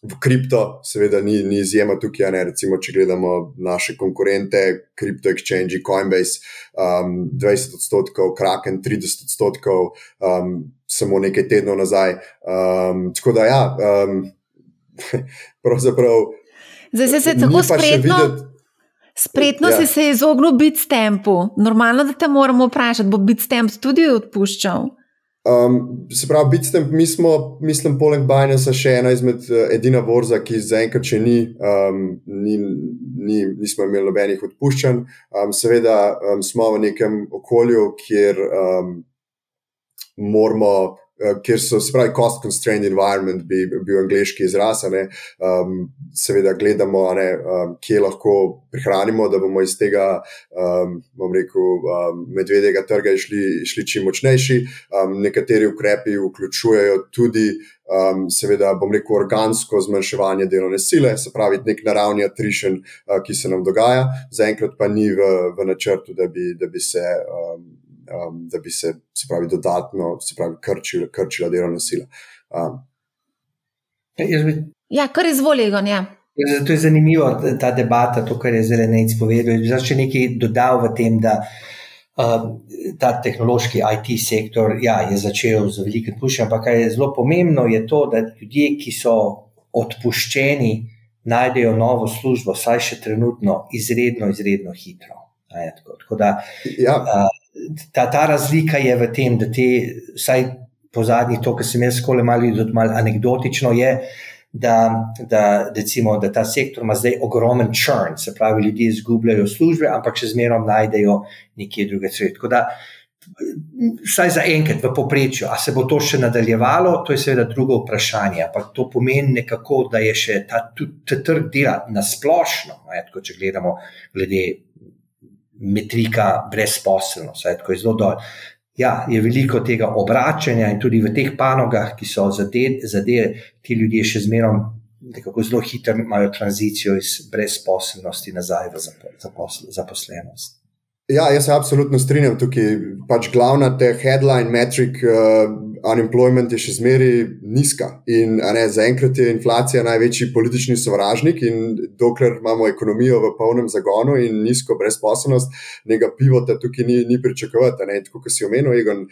v kripto, seveda, ni, ni izjema tukaj. Ne? Recimo, če gledamo naše konkurente, kripto exchange, Coinbase, um, 20 odstotkov, Kraken 30 odstotkov, um, samo nekaj tednov nazaj. Um, tako da, ja, um, pravzaprav. Zdaj se je tako spretno. Spretno ja. si se izognil biti stempu. Normalno, da te moramo vprašati, bo biti stemp tudi odpuščal. Um, se pravi, Bitstamp, mi smo, mislim, poleg Binance, še ena izmed uh, edina borza, ki zaenkrat še ni, um, ni, ni, nismo imeli nobenih odpuščanj. Um, seveda um, smo v nekem okolju, kjer um, moramo kjer so, se pravi, cost constrained environment, bi bil angliški izraz. Um, seveda, gledamo, ne, um, kje lahko prihranimo, da bomo iz tega, um, bom rekel, um, medvedjega trga išli, išli čim močnejši. Um, nekateri ukrepi vključujejo tudi. Um, seveda, bom rekel, organsko zmanjševanje delovne sile, se pravi, nek naravni attrition, uh, ki se nam dogaja, zaenkrat pa ni v, v načrtu, da bi, da bi se um, um, da bi se, se pravi, dodatno se pravi, krčila, krčila delovna sila. Um. Ja, kar izvolijo. Ja. To je zanimivo, ta debata, to, kar je zelo nec povedal. Zdaj, če nekaj dodal v tem, da um, ta tehnološki IT sektor ja, je začel z velikim pušem, ampak kar je zelo pomembno, je to, da ljudje, ki so odpuščeni, najdejo novo službo, saj še trenutno, izredno, izredno hitro. Tako, tako da, ja. uh, ta, ta razlika je v tem, da ti, vsaj po zadnjih, to, kar sem jaz skole malo videl, malo anekdotično je. Da, da, decimo, da ta sektor ima zdaj ogromen črn, se pravi, ljudje izgubljajo službe, ampak še zmeraj najdejo nekje druge svet. Tako da, vsaj za enkrat v povprečju, a se bo to še nadaljevalo, to je seveda drugo vprašanje. Ampak to pomeni nekako, da je še ta, ta trg dela na splošno, ne, tako, če gledamo glede metrika brezposelnost, tako je zelo dol. Ja, je veliko tega obračanja in tudi v teh panogah, ki so zadeve, ti ljudje še zmeraj nekako zelo hitro imajo tranzicijo iz brezposelnosti nazaj v zaposlenost. Ja, jaz se absolutno strinjam tukaj. Pač glavna te headline metric. Uh, unemployment je še zmeraj nizka. In ne, zaenkrat je inflacija največji politični sovražnik, in dokler imamo ekonomijo v polnem zagonu in nizko brezposobnost, nekega pivota tukaj ni, ni pričakovati. Ne, tako kot si omenil, Egon,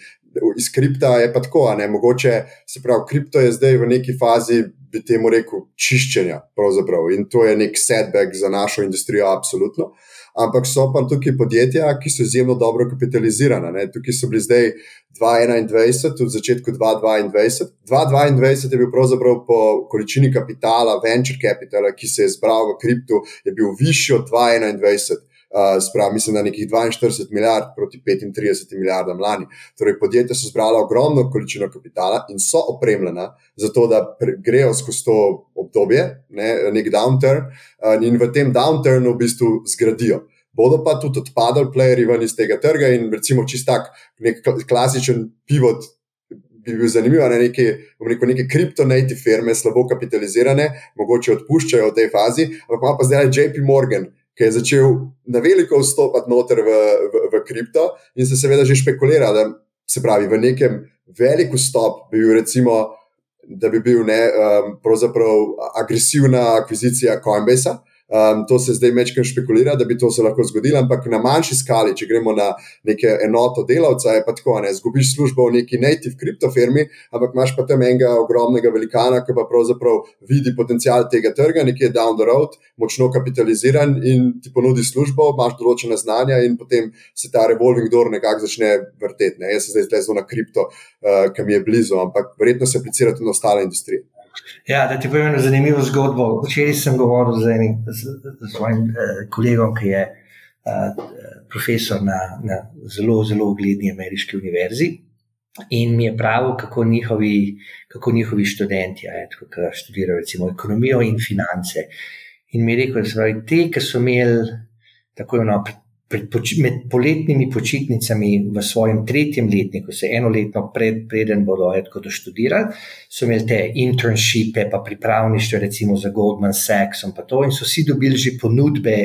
iz kripta je pa tako, ne, mogoče se pravi, kripto je zdaj v neki fazi. Bi temu rekel čiščenja, pravzaprav. In to je nek setback za našo industrijo, absolutno. Ampak so pa tukaj podjetja, ki so izjemno dobro kapitalizirana. Ne. Tukaj so bili zdaj 2021, tudi v začetku 2022. 2022 je bil pravzaprav po količini kapitala, venture capitala, ki se je zbral v kriptu, je bil višji od 2021. Uh, sprav, mislim, da nekih 42 milijard proti 35 milijardam lani. Torej, podjetja so zbrala ogromno količino kapitala in so opremljena za to, da grejo skozi to obdobje, ne, nek downturn, uh, in v tem downturnu v bistvu zgradijo bodo pa tudi odpadali, playerji ven iz tega trga in recimo čist tak nek klasičen pivot. Bi bil zanimiv, da ne neke, neke kriptonative firme, slabo kapitalizirane, mogoče odpuščajo v tej fazi, ampak pa zdaj JP Morgan, ki je začel na veliko vstopati noter v, v, v kripto in se seveda že špekulira, da se pravi v nekem velikem vstop bi bil recimo, da bi bil ne, um, agresivna akvizicija Coinbase. Um, to se zdaj večkrat špekulira, da bi to se lahko zgodilo, ampak na manjši skali, če gremo na neke enoto delavca, je pa tako, ne zgubiš službo v neki native kriptofirmi, ampak imaš pa tam enega ogromnega velikana, ki pa pravzaprav vidi potencial tega trga, nekje down the road, močno kapitaliziran in ti ponudi službo, imaš določene znanja in potem se ta revolving door nekako začne vrteti. Ne. Jaz se zdaj zelo na kripto, uh, ki mi je blizu, ampak verjetno se aplicira tudi na ostale industrije. Ja, da ti povem eno zanimivo zgodbo. Včeraj sem govoril z enim svojim eh, kolegom, ki je eh, profesor na, na zelo, zelo ugledni ameriški univerzi. In mi je pravil, kako njihovi, kako njihovi študenti, ja, ki študirajo recimo ekonomijo in finance. In mi je rekel, da so te, ki so imeli tako imenovano med poletnimi počitnicami v svojem tretjem letniku, se eno leto pred, preden bodo lahko doštudirali, so imeli te internshipe, pa pripravništvo, recimo za Goldman Sachs, in to, in so si dobili že ponudbe,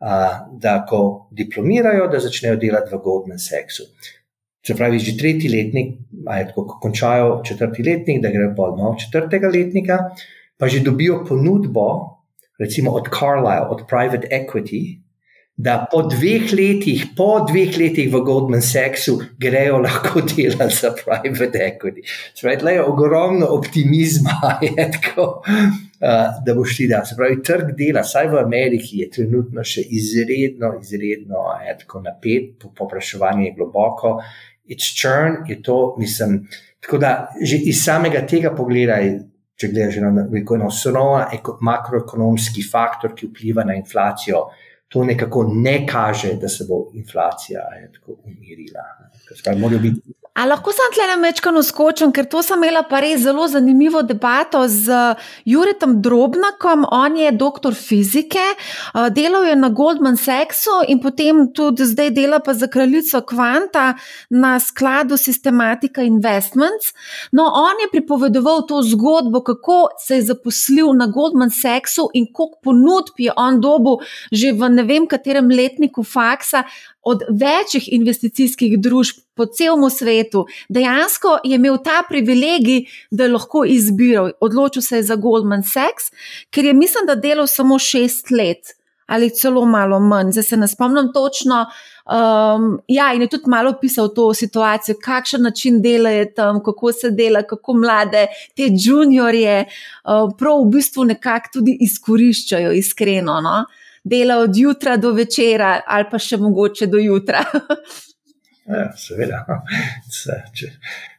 a, da ko diplomirajo, da začnejo delati v Goldman Sachsu. Se pravi, že tretji letnik, tako, ko končajo četrti letnik, da grejo pol no, četrtega letnika, pa že dobijo ponudbo, recimo od Carlyle, od Private Equity, da po dveh letih, po dveh letih v Goldman Sachsu grejo lahko delati za private equity. Spravi, je ogromno optimizma, je tako, uh, da boš ti da. Se pravi, trg dela, saj v Ameriki je trenutno še izredno, izredno je tako napet, popraševanje je globoko, it's churn, je to, mislim. Tako da že iz samega tega pogleda, če gledaš na neko osnovno makroekonomski faktor, ki vpliva na inflacijo to nekako ne kaže, da se bo inflacija umirila. Morajo biti A lahko sem tle na mečkano skočil, ker to sem imela pa res zelo zanimivo debato z Juretom Drobnakom, on je doktor fizike, delal je na Goldman Sachsu in potem tudi zdaj dela pa za kraljico Kvanta na skladu Systematica Investments. No, on je pripovedoval to zgodbo, kako se je zaposlil na Goldman Sachsu in koliko ponudb je on dobil že v ne vem katerem letniku faksa od večjih investicijskih družb po celem svetu, dejansko je imel ta privilegij, da je lahko izbiral. Odločil se je za Goldman Sachs, ker je mislim, da delal samo šest let ali celo malo manj. Zdaj se ne spomnim točno. Um, ja, in je tudi malo pisal to situacijo, kakšen način dela je tam, kako se dela, kako mlade te juniorje uh, prav v bistvu nekako tudi izkoriščajo, iskreno. No? Dela od jutra do večera, ali pa še mogoče do jutra. ja, seveda.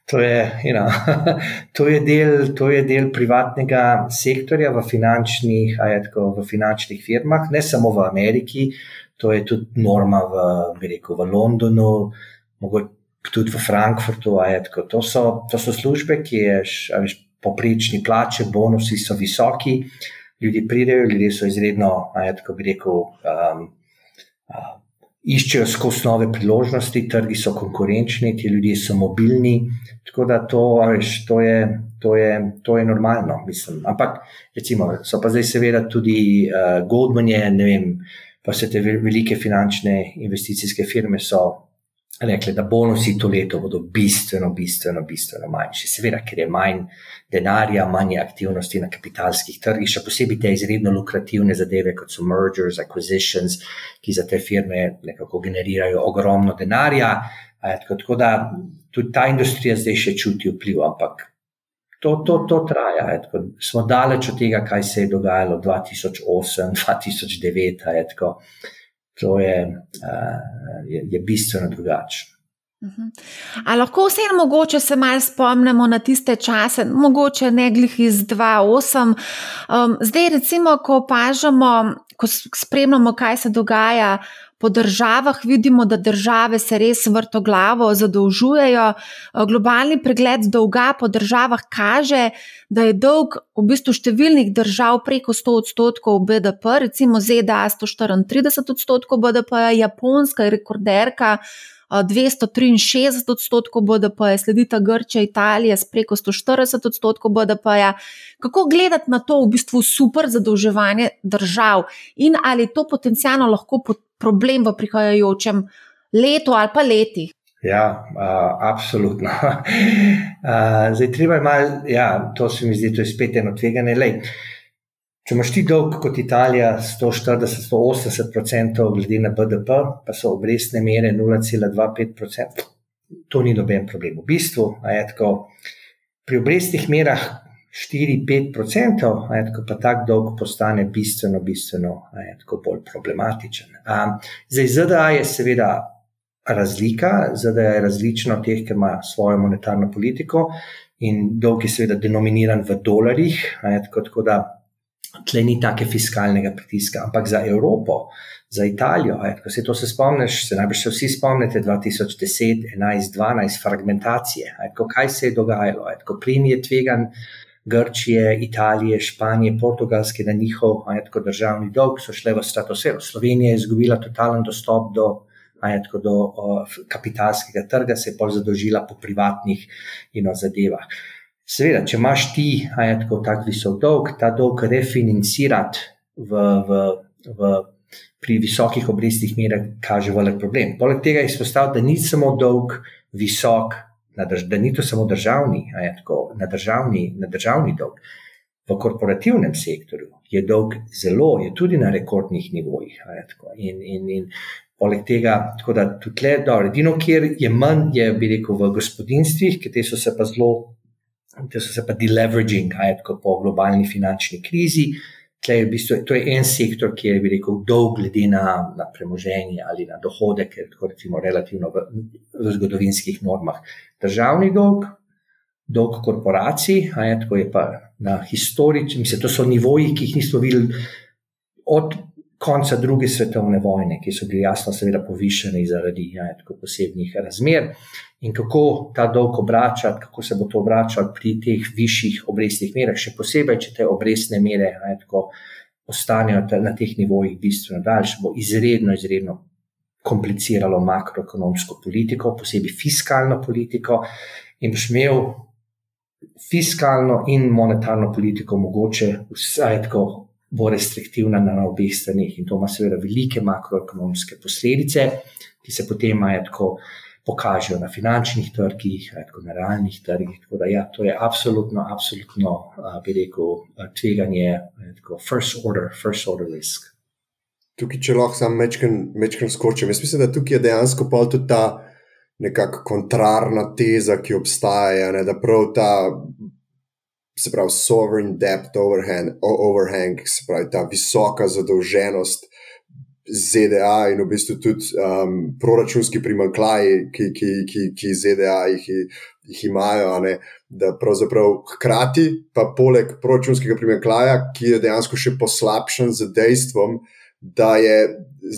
To je, you know, to, je del, to je del privatnega sektorja v finančnih, tako, v finančnih firmah, ne samo v Ameriki, to je tudi norma v, rekel, v Londonu, mogoče tudi v Frankfurtu. Tako, to, so, to so službe, ki je poprečni plače, bonusi so visoki. Uh, ljudje pridejo, ljudje so izredno, tako bi rekel, um, uh, iščejo skozi nove priložnosti, trgi so konkurenčni, ti ljudje so mobilni. Tako da to, veš, to, je, to, je, to je normalno, mislim. Ampak, recimo, so pa zdaj seveda tudi uh, Goldman, je, ne vem, pa vse te velike finančne investicijske firme so rekli, da bonusi to leto bodo bistveno, bistveno, bistveno manjši. Seveda, ker je manj denarja, manj aktivnosti na kapitalskih trgih, še posebej te izredno lukrativne zadeve, kot so mergers, acquisitions, ki za te firme nekako generirajo ogromno denarja. Tako, tako da tudi ta industrija zdaj še čuti vpliv, ampak to, to, to traja. Tako, smo daleč od tega, kaj se je dogajalo 2008, 2009 to je, uh, je, je bistveno drugače. Mhm. Ali lahko vseeno mogoče se malo spomnimo na tiste čase, mogoče ne glih iz 2.8. Um, zdaj, recimo, ko opažamo, ko spremljamo, kaj se dogaja po državah, vidimo, da države se res vrtoglavo zadolžujejo. Globalni pregled dolga po državah kaže, da je dolg v bistvu številnih držav preko 100 odstotkov BDP, recimo ZDA 134 odstotkov BDP, Japonska je rekorderka. 263 odstotkov BDP, sledita Grčija, Italija s preko 140 odstotkov BDP. -ja. Kako gledati na to v bistvu super zadolževanje držav in ali to potencialno lahko problem v prihajajočem letu ali pa letih? Ja, uh, absolutno. Uh, zdaj, treba je malo, ja, to se mi zdi, to je spet eno tveganje. Lej, če imaš ti dolg kot Italija, 140-180% glede na BDP, pa so obrestne mere 0,25%, to ni noben problem. V bistvu je tako, pri obrestnih merah 4-5%, pa tak dolg postane bistveno, bistveno bolj problematičen. Um, zdaj, ZDA je seveda razlika, ZDA je različna od teh, ki ima svojo monetarno politiko in dolg je seveda denominiran v dolarjih. Tako, tako da tle ni take fiskalnega pritiska, ampak za Evropo, za Italijo, ko se to se spomniš, se najbrž se vsi spomnite 2010, 11, 12, fragmentacije, etko, kaj se je dogajalo, ko plin je tvegan. Grčije, Italije, Španije, Portugalske na njihov etko, državni dolg so šle v stratosfero. Slovenija je izgubila totalen dostop do, etko, do o, kapitalskega trga, se je pol zadolžila po privatnih ino, zadevah. Seveda, če imaš ti, tako tak visok dolg, ta dolg refinancirati v, v, v, pri visokih obrestnih merah kaže velik problem. Poleg tega je izpostavil, da ni samo dolg visok, da ni to samo državni, je tako na državni, na državni dolg. V korporativnem sektorju je dolg zelo, je tudi na rekordnih nivojih. In, in, in poleg tega, tako da tudi le, edino, kjer je manj, je bi rekel v gospodinstvih, ki te so se pa zelo to so se pa deleveraging, ajko po globalni finančni krizi. Je v bistvu, to je en sektor, ki je rekel, dolg glede na, na premoženje ali na dohodek, ker je recimo relativno v, v zgodovinskih normah. Državni dolg, dolg korporacij, a je tako je pa na historični, mislim, to so nivoji, ki jih nismo videli od konca druge svetovne vojne, ki so bili jasno, seveda, povišeni zaradi ja, posebnih razmer in kako ta dolg obračati, kako se bo to obračalo pri teh višjih obrestnih merah, še posebej, če te obrestne mere ne, tako, ostanejo na teh nivojih bistveno daljše, bo izredno, izredno kompliciralo makroekonomsko politiko, posebej fiskalno politiko in boš imel fiskalno in monetarno politiko mogoče vsaj tako. Bo restriktivna na obeh straneh, in to ima seveda velike makroekonomske posledice, ki se potem tako pokažejo na finančnih trgih, tako na realnih trgih. Tako da, ja, to je absolutno, absolutno, bi rekel, tveganje, tako first order, first order risk. Tukaj, če lahko samo mečkam skočim, jaz mislim, da tukaj je dejansko pa tudi ta nekakšna kontrarna teza, ki obstaja, ne, da prav ta. Se pravi, sovereign debt overhang, overhang, se pravi, ta visoka zadolženost, ZDA in v bistvu tudi um, proračunski primankljaji, ki, ki, ki, ki ZDA jih, jih imajo, ne, da pravzaprav hkrati, pa poleg proračunskega primankljaja, ki je dejansko še poslabšan z dejstvom, da, je,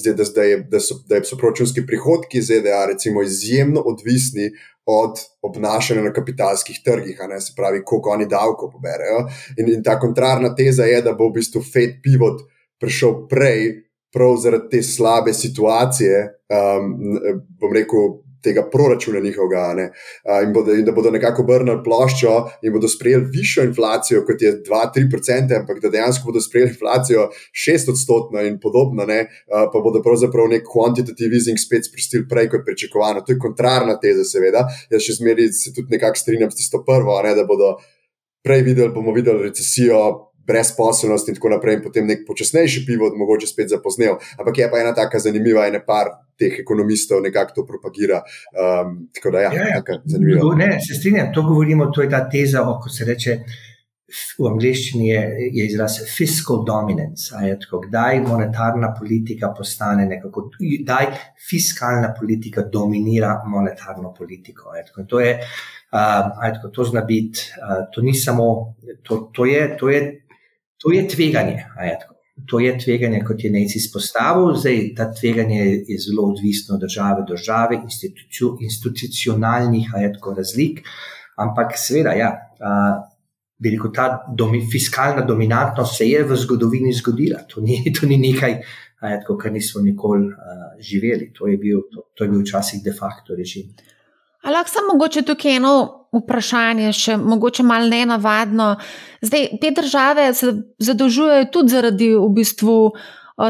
da, da, je, da, so, da so proračunski prihodki ZDA recimo, izjemno odvisni. Od obnašanja na kapitalskih trgih, ne, se pravi, koliko oni davko poberajo. In, in ta kontrarna teza je, da bo v bistvu Fed pivot prišel prej, prav zaradi te slabe situacije, um, bom rekel, tega proračuna njihovega, uh, in, bodo, in da bodo nekako obrnili ploščo in bodo sprejeli višjo inflacijo, kot je 2-3%, ampak da dejansko bodo sprejeli inflacijo 6-odstotno in podobno, ne, pa bodo pravzaprav nek quantitative easing spet sprostili prej kot pričakovano. To je kontrarna teza, seveda. Jaz še zmeraj se tudi nekako strinjam s tisto prvo, ne, da bodo. Prej videli, bomo videli recesijo, brezposelnost in tako naprej, in potem nek počasnejši pivo, mogoče spet zapoznel. Ampak je pa ena taka zanimiva, ena par teh ekonomistov nekako to propagira. Um, tako da, ja, ja, ja. zanimivo. Ne, se strinjam, to govorimo, to je ta teza, ko se reče. V angleščini je, je izraz fiscal dominance, tako, kdaj monetarna politika postane nekako, kdaj fiskalna politika dominira monetarno politiko. Tako, to, je, uh, tako, to zna biti, uh, to ni samo, to, to, je, to je To je tveganje. To je tveganje, kot je Nec izpostavil. Zdaj, ta tveganje je zelo odvisno od države do države, institucionalnih tako, razlik. Ampak, seveda, ja, rekel, ta domi, fiskalna dominantnost se je v zgodovini zgodila. To ni, to ni nekaj, tako, kar nismo nikoli uh, živeli. To je, bil, to, to je bil včasih de facto režim. Lahko samo mogoče tukaj eno vprašanje, še mogoče malo ne navadno. Zdaj, te države se zadolžujejo tudi zaradi v bistvu.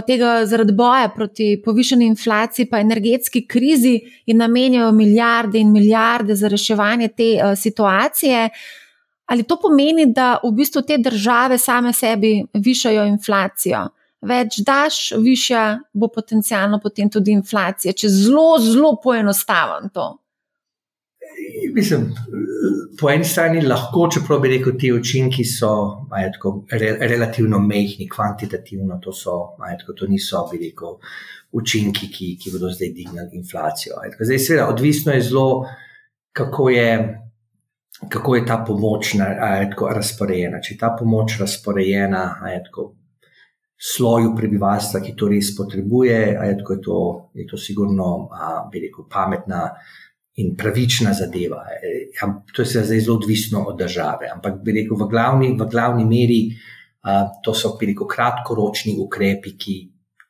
Tega zaradi boja proti povišeni inflaciji, pa energetski krizi, in namenjajo milijarde in milijarde za reševanje te uh, situacije. Ali to pomeni, da v bistvu te države same sebi višajo inflacijo? Več daš, višja bo potencialno potem tudi inflacija, če zelo, zelo poenostavim to. Mislim, po eni strani lahko, čeprav bi rekel, ti učinki so tako, re, relativno mehki, kvantitativno, to, so, tako, to niso rekel, učinki, ki, ki bodo zdaj dvignili inflacijo. Zdaj, seveda, odvisno je zelo, kako je, kako je ta pomoč na, je tako, razporejena. Če je ta pomoč razporejena je tako, sloju prebivalstva, ki to res potrebuje, je, tako, je, to, je to sigurno, bi rekel, pametna. In pravična zadeva. Ja, to je zdaj zelo odvisno od države. Ampak, bi rekel, v glavni, v glavni meri uh, to so rekel, kratkoročni ukrepi, ki,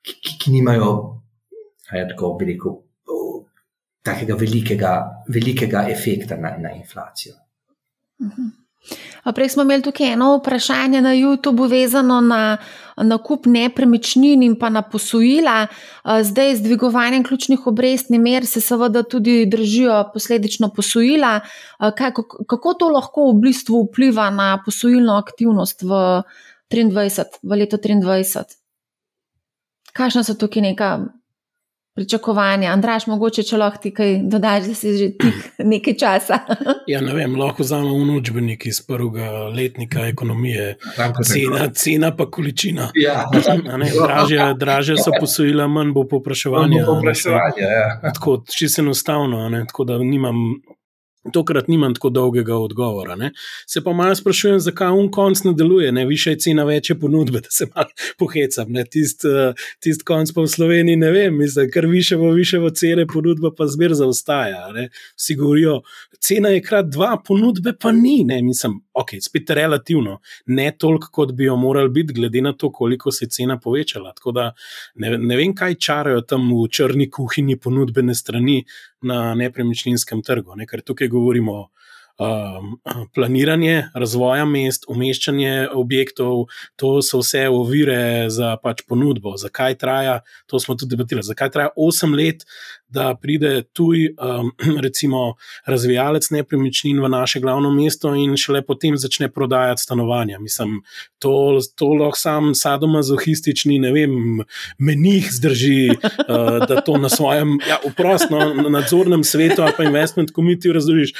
ki, ki, ki nimajo, ja, tako rekel, takega velikega, velikega efekta na, na inflacijo. Mhm. Prej smo imeli tukaj eno vprašanje na YouTubu, vezano na nakup nepremičnin in pa na posojila. Zdaj, z dvigovanjem ključnih obrestnih mer, se seveda tudi držijo posledično posojila. Kako to lahko v bistvu vpliva na posojilno aktivnost v, 23, v letu 2023? Kakšna so tukaj neka pričakovanja. Andraš, mogoče če lahko ti kaj dodaš, da si že nekaj časa. ja, ne vem, lahko vzamemo unučbenik iz prvega letnika ekonomije. Cena, cena pa količina. Ja. Dražje, dražje so posojila, manj bo popraševanje. Ja. Tako, čisto enostavno, tako da nimam Tokrat nimam tako dolgega odgovora. Ne. Se pa malo sprašujem, zakaj un konc ne deluje, ne više cena, večje ponudbe, da se malo pohecam. Tisti uh, tist konc pa v Sloveniji ne vem, mislim, ker više bo više v cene, ponudba pa zmer zaostaja. Vsi govorijo, cena je krat dva, ponudbe pa ni. Ne. Mislim, ok, spet relativno, ne toliko, kot bi jo morali biti, glede na to, koliko se je cena povečala. Tako da ne, ne vem, kaj čarajo tam v črni kuhinji ponudbene strani na nepremičninskem trgu. Ne. Ker tukaj govorimo um, planiranje razvoja mest, umeščanje objektov, to so vse ovire za pač ponudbo. Zakaj traja, to smo tudi debatirali, zakaj traja 8 let, da pride tuj, um, recimo, razvijalec nepremičnin v naše glavno mesto in šele potem začne prodajati stanovanja. Mislim, to, to lahko sam sadomazohistični, ne vem, menih zdrži, uh, da to na svojem, ja, uprostno, na nadzornem svetu ali pa investment committee razložiš.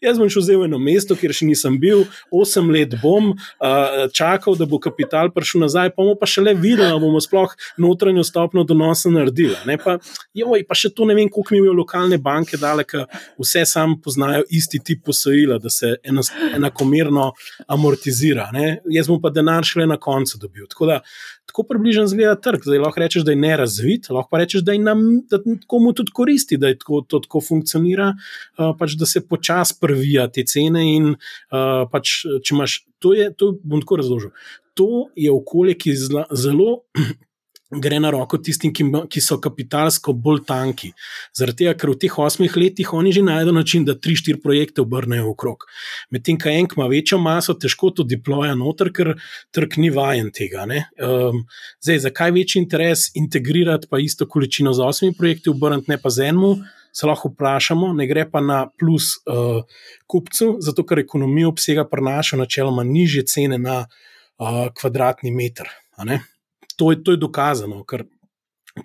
Jaz bom šel vzel eno mesto, kjer še nisem bil, osem let bom uh, čakal, da bo kapital prišel nazaj, pa bomo pa še le videli, da bomo sploh notranjo stopno donosa naredili. Pa, joj, pa še to ne vem, koliko mi je lokalne banke dale, ker vse sam poznajo isti tip posojila, da se enakomerno amortizira. Ne? Jaz bom pa denar šele na koncu dobil. Tako da tako približno zgleda trg. Zdaj lahko rečeš, da je nerazvit, lahko pa rečeš, da je nam, da komu tudi koristi, da tako, to tako funkcionira, pač, da se počasi prvija te cene. In, uh, pač, če imaš, to je, to bom tako razložil. To je okolje, ki je zelo gre na roko tistim, ki, ki so kapitalsko bolj tanki. Zaradi tega, ker v teh osmih letih oni že najdejo način, da tri, štiri projekte obrnejo okrog. Medtem, ko en ima večjo maso, težko to deploja noter, ker trg ni vajen tega. Um, zdaj, zakaj večji interes integrirati pa isto količino z osmimi projekti, obrniti ne pa z enim? Se lahko vprašamo, ne gre pa na plus uh, kupcu, zato ker ekonomija obsega prenaša načeloma nižje cene na uh, kvadratni meter to je, to je dokazano. Ker,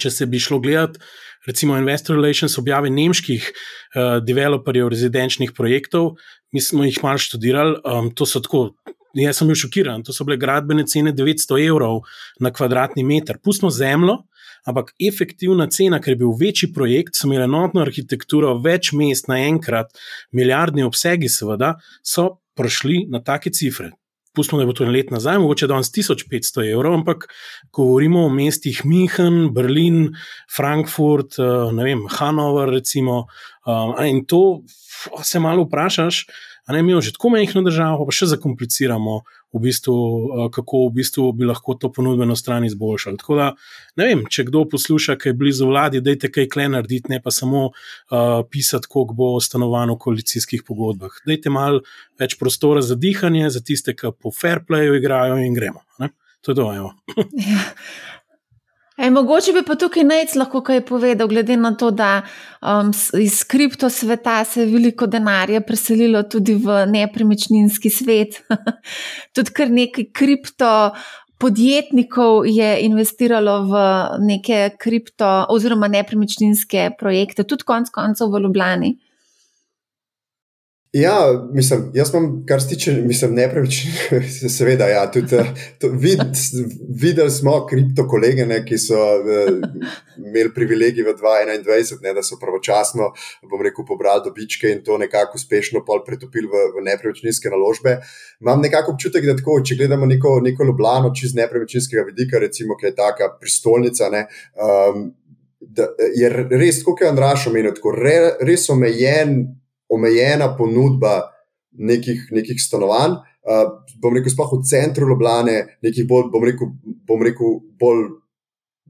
če se bi šlo gledati, recimo, Investor Relations objave nemških uh, developerjev rezidenčnih projektov, mi smo jih malo študirali, um, to so tako. Jaz sem bil šokiran, to so bile gradbene cene 900 evrov na kvadratni meter. Pustimo zemljo, ampak efektivna cena, ker je bil večji projekt, so imeli enotno arhitekturo, več mest naenkrat, milijardni obsegi, seveda, so prišli na take cifre pustimo, da je to let nazaj, mogoče danes 1500 evrov, ampak govorimo o mestih München, Berlin, Frankfurt, eh, ne vem, Hanover, recimo. Eh, in to se malo vprašaš, a ne mi že tako mehko državo, pa še zakompliciramo, v bistvu, eh, kako v bistvu bi lahko to ponudbeno stran izboljšali. Tako da, ne vem, če kdo posluša, kaj je blizu vladi, dajte kaj kle narediti, ne pa samo uh, pisati, koliko bo stanovano v koalicijskih pogodbah. Dajte malo več prostora za dihanje, za tiste, ki po fair playu igrajo in gremo. Ne? To je to. Ja. E, mogoče bi pa tukaj nec lahko kaj povedal, glede na to, da um, iz kripto sveta se je veliko denarja preselilo tudi v nepremičninski svet. tudi kar nekaj kripto podjetnikov je investiralo v neke kripto oziroma nepremičninske projekte, tudi konec koncev v Ljubljani. Ja, mislim, jaz imam, kar se tiče, mislim, nepremičnin, seveda, ja, tudi eh, to, vid, videli smo kripto kolege, ne, ki so uh, imeli privilegij v 2021, ne, da so pravočasno, bom rekel, pobrali dobičke in to nekako uspešno pretopili v, v nepremičninske naložbe. Imam nekako občutek, da tako, če gledamo neko, neko Ljubljano čez nepremičninskega vidika, recimo, ki je taka prestolnica, ne, um, da je res, kot je Andraš omenil, tako re, res omejen omejena ponudba nekih, nekih stanovanj. Uh, bom rekel, sploh v centru Ljubljana, nekih bolj, bom rekel, bom rekel, bolj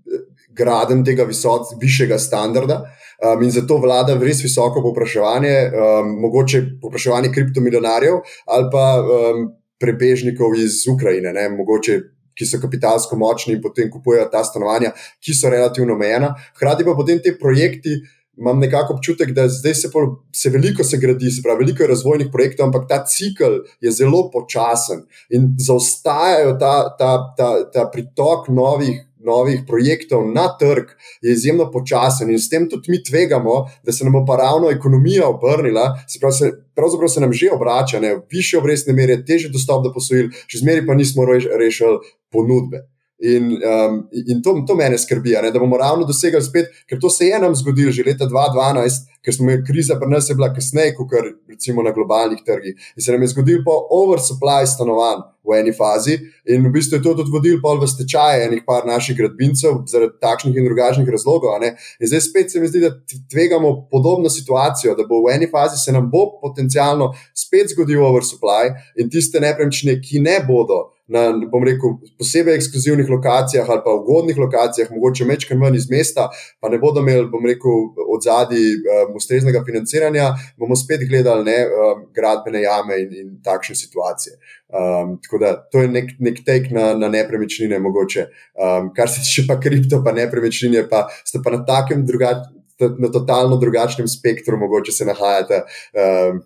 eh, graden tega visok, višjega standarda. Um, in zato vlada res visoko povpraševanje, um, mogoče povpraševanje kriptomilionarjev ali pa um, prebežnikov iz Ukrajine, ne, mogoče, ki so kapitalsko močni in potem kupujejo ta stanovanja, ki so relativno omejena. Hkrati pa potem te projekti imam nekako občutek, da zdaj se, pol, se veliko se gradi, se pravi, veliko je razvojnih projektov, ampak ta cikl je zelo počasen in zaostajajo ta, ta, ta, ta pritok novih. Novih projektov na trg je izjemno počasen, in s tem tudi mi tvegamo, da se nam bo pa ravno ekonomija obrnila, se pravi, se, pravzaprav se nam že obrača, ne, više obrestne mere, teže dostop do posojil, še zmeraj pa nismo rešili ponudbe. In, um, in to, to mene skrbi, ne, da bomo ravno dosegli spet, ker to se je nam zgodilo že leta 2012, ker smo imeli kriza, pa nas je bila kasneje, kot recimo na globalnih trgih. In se nam je zgodil po oversupply stanovanj v eni fazi, in v bistvu je to tudi vodilo v stečaje enih par naših gradbincev zaradi takšnih in drugačnih razlogov. In zdaj spet se mi zdi, da tvegamo podobno situacijo, da bo v eni fazi se nam bo potencialno spet zgodil oversupply in tiste nepremičnine, ki ne bodo na, bom rekel, posebej ekskluzivnih lokacijah ali pa ugodnih lokacijah, mogoče mečkaj manj iz mesta, pa ne bodo imeli, bom rekel, od zadnji um, ustreznega financiranja, bomo spet gledali ne, um, gradbene jame in, in takšne situacije. Um, tako da to je nek, nek tek na, na nepremičnine, mogoče. Um, kar se tiče pa kripto, pa nepremičnine, pa ste pa na takem drugačnem. Na totalno drugačnem spektru, mogoče se nahajate, um,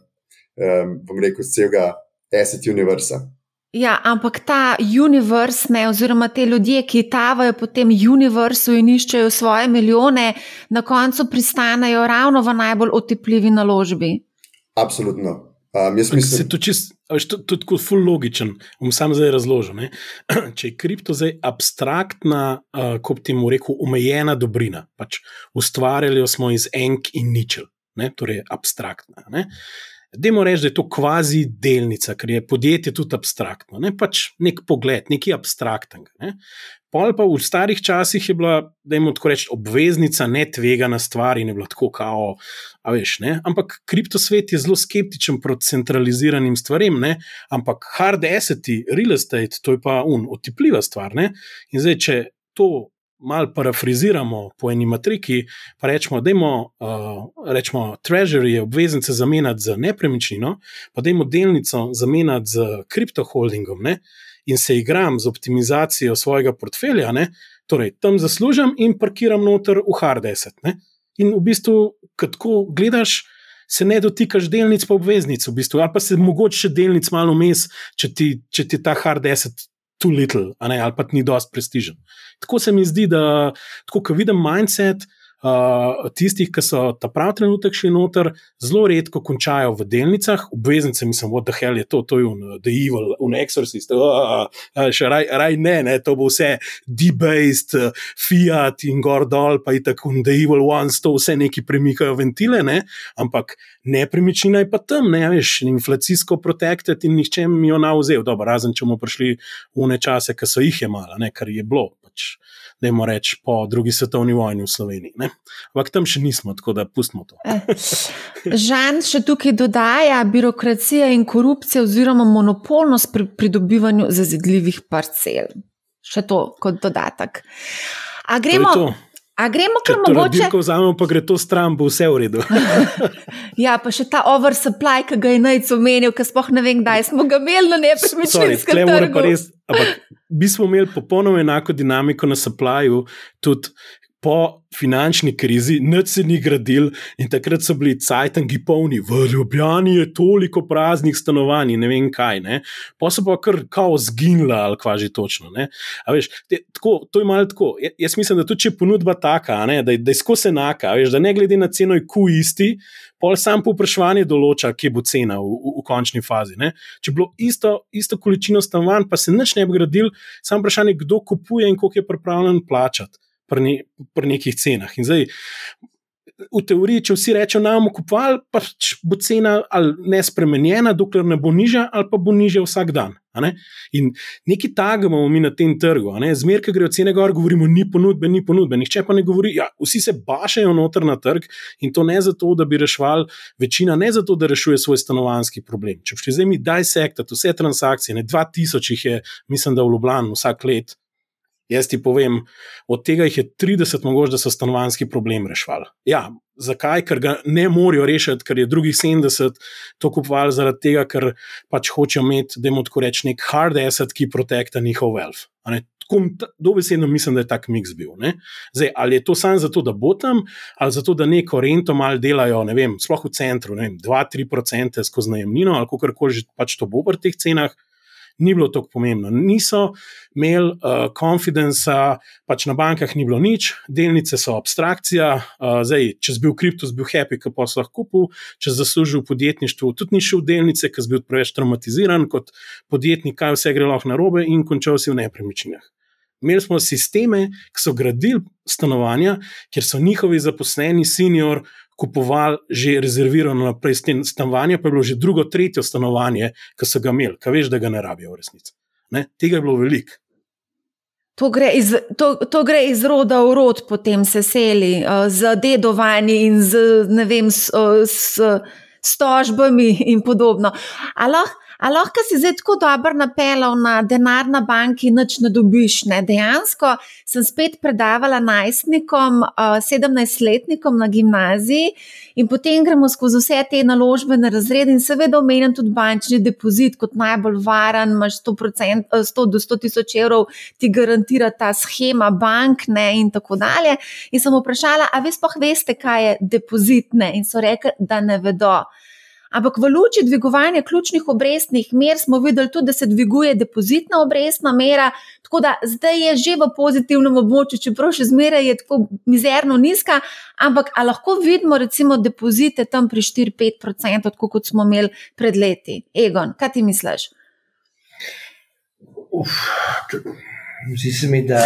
um, bom rekel, celega asset univerza. Ja, ampak ta univerz, ne, oziroma te ljudje, ki tavajo po tem univerzu in iščejo svoje milijone, na koncu pristanejo ravno v najbolj otepljivi naložbi. Absolutno. Um, mislim, se to čist, to, to je tako ful logičen. Bom sam zdaj razložil. Ne? Če je kripto zdaj abstraktna, uh, kot ti mu rekel, omejena dobrina, pač ustvarjali smo iz enk in ničel, ne? torej abstraktna. Ne? Demo reči, da je to kvazi delnica, ker je podjetje tudi abstraktno, ne pač nek pogled, nekaj abstraktnega. Ne. Pol pa v starih časih je bila, da jim tako rečem, obveznica ne tvegana stvar in je bila tako kao, a veš, ne. Ampak kriptosvet je zelo skeptičen proti centraliziranim stvarem, ne. Ampak hard asseti, real estate, to je pa un, otipljiva stvar. Ne. In zdaj, če to malo parafriziramo po eni matriki, pa rečemo, da uh, treasury obveznice zamenjati z nepremičnino, pa da je delnico zamenjati z kriptoholdingom in se igram z optimizacijo svojega portfelja, ne? torej tam zaslužim in parkiram noter v hard asset. Ne? In v bistvu, ko gledaš. Se ne dotikaš delnic, pa obveznic, v bistvu, ali pa se mogoče delnic malo vmes, če, če ti ta hard asset too little, ali pa ni dosti prestižen. Tako se mi zdi, da ko vidim mindset, uh, tistih, ki so ta pravi trenutek šli noter, zelo redko končajo v delnicah, obveznice, mislim, what the hell je to, to je un, the evil, un exorcist, uh, uh, še raj, raj ne, ne, to bo vse debased, uh, fiat in gor dol, pa je tako, the evil ones, to vse neki premikajo ventile, ne, ampak nepremičnina je pa tam, ne, veš, inflacijsko protected in nihče mi jo na vzel, dobro, razen če bomo prišli v ne čase, ki so jih jemala, ne, kar je bilo. Pač da jim reč po drugi svetovni vojni v Sloveniji. Ampak tam še nismo, tako da pustimo to. Eh, Žan še tukaj dodaja birokracija in korupcija, oziroma monopolnost pri pridobivanju zazidljivih parcel. Še to kot dodatek. A gremo. A gremo kar mogoče? Če vzamemo, pa gre to stran, bo vse v redu. ja, pa še ta oversupply, ki ga je najcu omenil, ki spoh ne vem, kdaj smo ga imeli na nepremičninskem trgu. Ampak mi smo imeli popolnoma enako dinamiko na supplyju, tudi po finančni krizi, noč se ni gradil in takrat so bili cajtangi polni, v Ljubljani je toliko praznih stanovanj, ne vem kaj. Ne? Pa so pa kar kao zginila, ali kva že točno. Veš, te, tako, to je malo tako. Jaz mislim, da tudi če je ponudba taka, ne, da, da je skozi enaka, veš, da ne glede na ceno je ku isti. Pol sam povpraševanje določa, kje bo cena v, v, v končni fazi. Ne? Če bi bilo isto, isto količino stanovanj, pa se nič ne bi gradil, samo vprašanje, kdo kupuje in koliko je pripravljen plačati pri, ne, pri nekih cenah. In zdaj, v teoriji, če vsi rečejo, da bomo kupovali, pač bo cena ali ne spremenjena, dokler ne bo nižja, ali pa bo nižja vsak dan. Ne? In nekaj takega imamo mi na tem trgu. Zmeraj, ki grejo cene gor, govorimo, ni ponudbe, ni ponudbe. Nihče pa ne govori, ja, vsi se bašajo noter na trg in to ne zato, da bi reševali večina, ne zato, da rešuje svoj stanovanski problem. Če bi zdaj mi daj sektat, vse transakcije, ne 2000 jih je, mislim, da v Ljubljani vsak let Jaz ti povem, od tega jih je 30, mogoče, da so stanovanski problem rešvali. Ja, zakaj? Ker ga ne morejo rešiti, ker je drugih 70 to kupovali zaradi tega, ker pač hočejo imeti, da jim tako rečem, nek hard asset, ki protekta njihov wealth. Dobesedno mislim, da je tak miks bil. Zdaj, ali je to samo zato, da bo tam, ali zato, da neko rento malo delajo, ne vem, sploh v centru, 2-3% skozi najemnino, ali kako koli že pač to bo v teh cenah ni bilo tako pomembno. Niso imeli uh, confidence, pač na bankah ni bilo nič, delnice so abstrakcija. Uh, zdaj, če si bil kripto, si bil happy, ki pa si lahko kupil, če si zaslužil v podjetništvu, tudi ni šel v delnice, ker si bil preveč traumatiziran kot podjetnik, kaj vse gre lahko narobe in končal si v nepremičninah. Imeli smo sisteme, ki so gradili stanovanja, kjer so njihovi zaposleni, senior, kupovali že rezervirano naprej stanovanje, pa je bilo že drugo, tretje stanovanje, ki so ga imeli, kaj veš, da ga ne rabijo v resnici. Ne? Tega je bilo veliko. To gre, iz, to, to gre iz roda v rod, potem se seli uh, z dedovanji in z, vem, s, uh, s, s tožbami in podobno. Ali Ali lahko si zdaj tako dobro napeljal na denar na banki, noč ne dobiš? Ne? Dejansko sem spet predavala najstnikom, sedemnajstletnikom na gimnaziji in potem gremo skozi vse te naložbene razrede in seveda omenjam tudi bančni depozit kot najbolj varen, imaš 100%, 100 do 100 tisoč evrov, ti garantira ta schema bank ne? in tako dalje. In sem vprašala, a vi spoh veste, kaj je depozit ne? in so rekli, da ne vedo. Ampak v luči dvigovanja ključnih obrestnih mer smo videli tudi, da se dviguje depozitna obrestna mera, tako da zdaj je že v pozitivnem območju, čeprav še zmeraj je tako mizerno nizka, ampak lahko vidimo recimo depozite tam pri 4-5%, tako kot smo imeli pred leti. Egon, kaj ti misliš? Zdi se mi, da,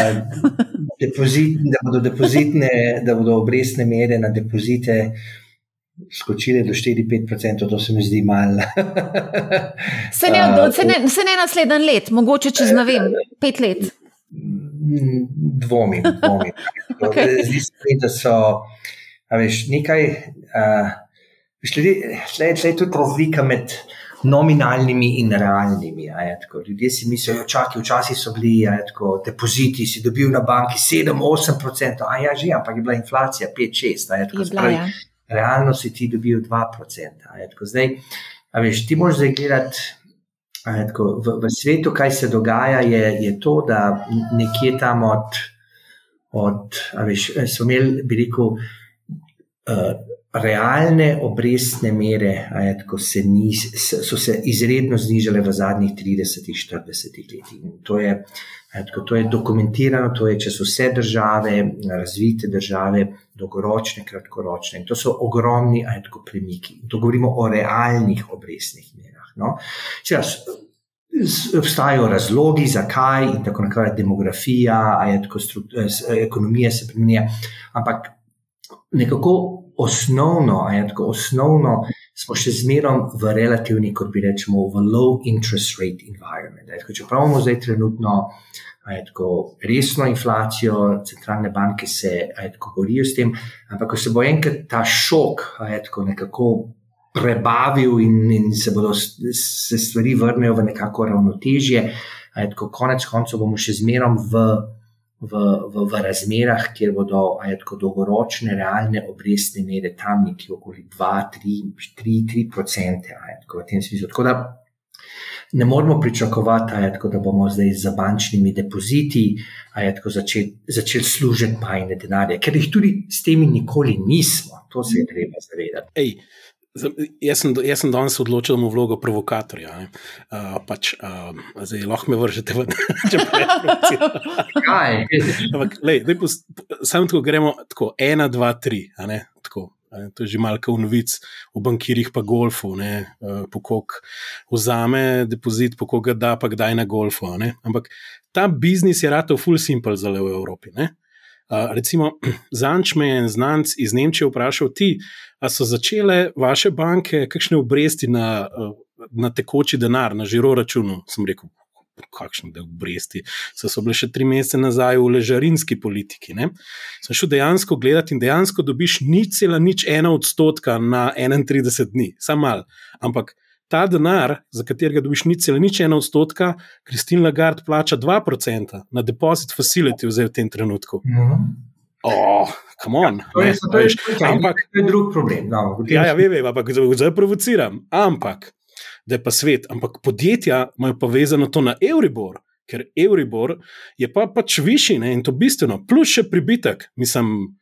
depozit, da, bodo depozitne, da bodo obrestne mere na depozite skočili do 4-5%, to se mi zdi malo. se, ne, se, ne, se ne naslednji let, mogoče čez ne vem, pet let. Dvomim. dvomim. okay. Zdi se mi, da so veš, nekaj. Šle je tudi razlika med nominalnimi in realnimi. Ljudje si mislijo, da ja, včasih so bili tako, depoziti, si dobil na banki 7-8%, a ja, že, ampak je bila inflacija 5-6% realno si ti dobil 2%. Zdaj, veš, ti moraš zdaj gledati v, v svetu, kaj se dogaja. Je, je to, da nekje tam od, od veš, smo imeli, bi rekel, uh, realne obrestne mere, ajatko, se ni, so se izredno znižale v zadnjih 30-40 letih. To je Tako, to je dokumentirano, to je, če so vse države, razvite države, dolgoročne, kratkoročne. In to so ogromni tako, premiki. In to govorimo o realnih obrestnih merah. No? Obstajajo razlogi, zakaj in tako naprej, demografija, tako, ekonomija se spremenja. Ampak nekako osnovno, tako, osnovno smo še zmerom v relativni, kot bi rečemo, v low interest rate environment. Tako, če pravimo zdaj trenutno tako, resno inflacijo, centralne banke se tako, borijo s tem, ampak ko se bo enkrat ta šok tako, nekako prebavil in, in se bodo se stvari vrnejo v nekako ravnotežje, tako, konec koncev bomo še zmerom v v, v, v razmerah, kjer bodo tako dolgoročne, realne obrestne mere tam nekje okoli 2-3%. Tako da ne moremo pričakovati, tako, da bomo zdaj z bančnimi depoziti začeli začel služiti bajne denarje, ker jih tudi s temi nikoli nismo. To se je treba zavedati. Jaz sem, jaz sem danes odločil v vlogo provokatorja. Uh, pač, uh, zdaj lahko me vržete v da to. Samo tako gremo, tako ena, dva, tri. Tako, to je že malce v novic, v bankirjih pa golfu, uh, pokok vzame depozit, pokok ga da, pa kdaj na golfu. Ampak ta biznis je rado full simple za le v Evropi. Ne? Recimo, zanč me je en znanc iz Nemčije vprašal, ti, a so začele vaše banke kakšne obresti na, na tekoči denar, na žiro računu? Sem rekel, kakšne obresti. So, so bile še tri mesece nazaj v ležarinski politiki. Ne? Sem šel dejansko gledati in dejansko dobiš nič cela, nič ena odstotka na 31 dni, samo mal. Ampak ta denar, za katerega dobiš nič cela, nič ena odstotka, Kristin Lagarde plača 2% na deposit facility v tem trenutku. -hmm. Oh, come on. To je, to je, to je, ampak, to je drug problem. No, ja, ja, vem, vem, ampak zdaj provociram. Ampak, da je pa svet, ampak podjetja imajo povezano to na Euribor. Ker Euribor je pa pač višji ne, in to bistveno, plus še pribitek. Mislim,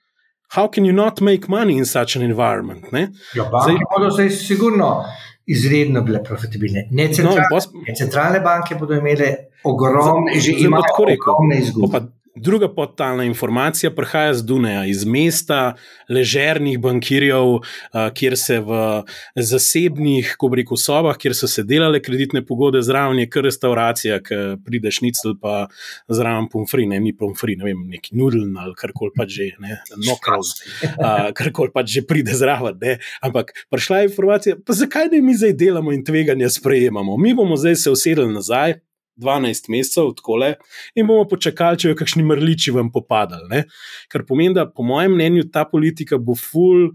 how can you not make money in such an environment? Ja, banke bodo zdaj sigurno izredno bile profitabilne. Ne centralne, no, bos... ne centralne banke bodo imele ogromne, že imajo ogromne izgube. Druga podtalna informacija prihaja z Duneja, iz mesta ležernih bankirjev, kjer se v zasebnih, ko rekel, sobah, kjer so se delale kreditne pogode, zraven je kar restauracija, ki prideš nicel, pa zraven pomfri, ne mi pomfri, ne vem, neki nudeln ali karkoli pač že, ne, nokroz, karkoli pač že pride zraven. Ne. Ampak prišla je informacija, pa zakaj ne mi zdaj delamo in tveganja sprejemamo? Mi bomo zdaj se usedeli nazaj. 12 mesecev, tako le, in bomo počakali, če jo kakšni mrliči vam popadali. Kar pomeni, da po mojem mnenju ta politika bo ful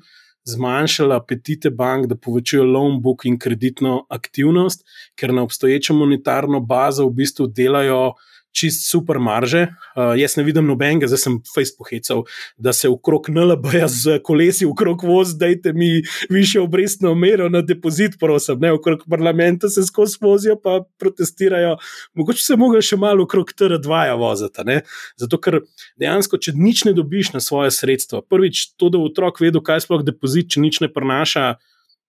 zmanjšala apetite bank, da povečujejo loan book in kreditno aktivnost, ker na obstoječo monetarno bazo v bistvu delajo čist super marže. Uh, jaz ne vidim nobenega, zdaj sem Facebook hecal, da se okrog NLB-ja z kolesi, okrog voz, dajte mi više obrestno mero na depozit, prosim, ne okrog parlamenta se skozi vozijo, pa protestirajo. Mogoče se lahko še malo okrog TR2-ja voziti. Zato, ker dejansko, če nič ne dobiš na svoje sredstva, prvič to, da otrok ve, kaj sploh depozit, če nič ne prenaša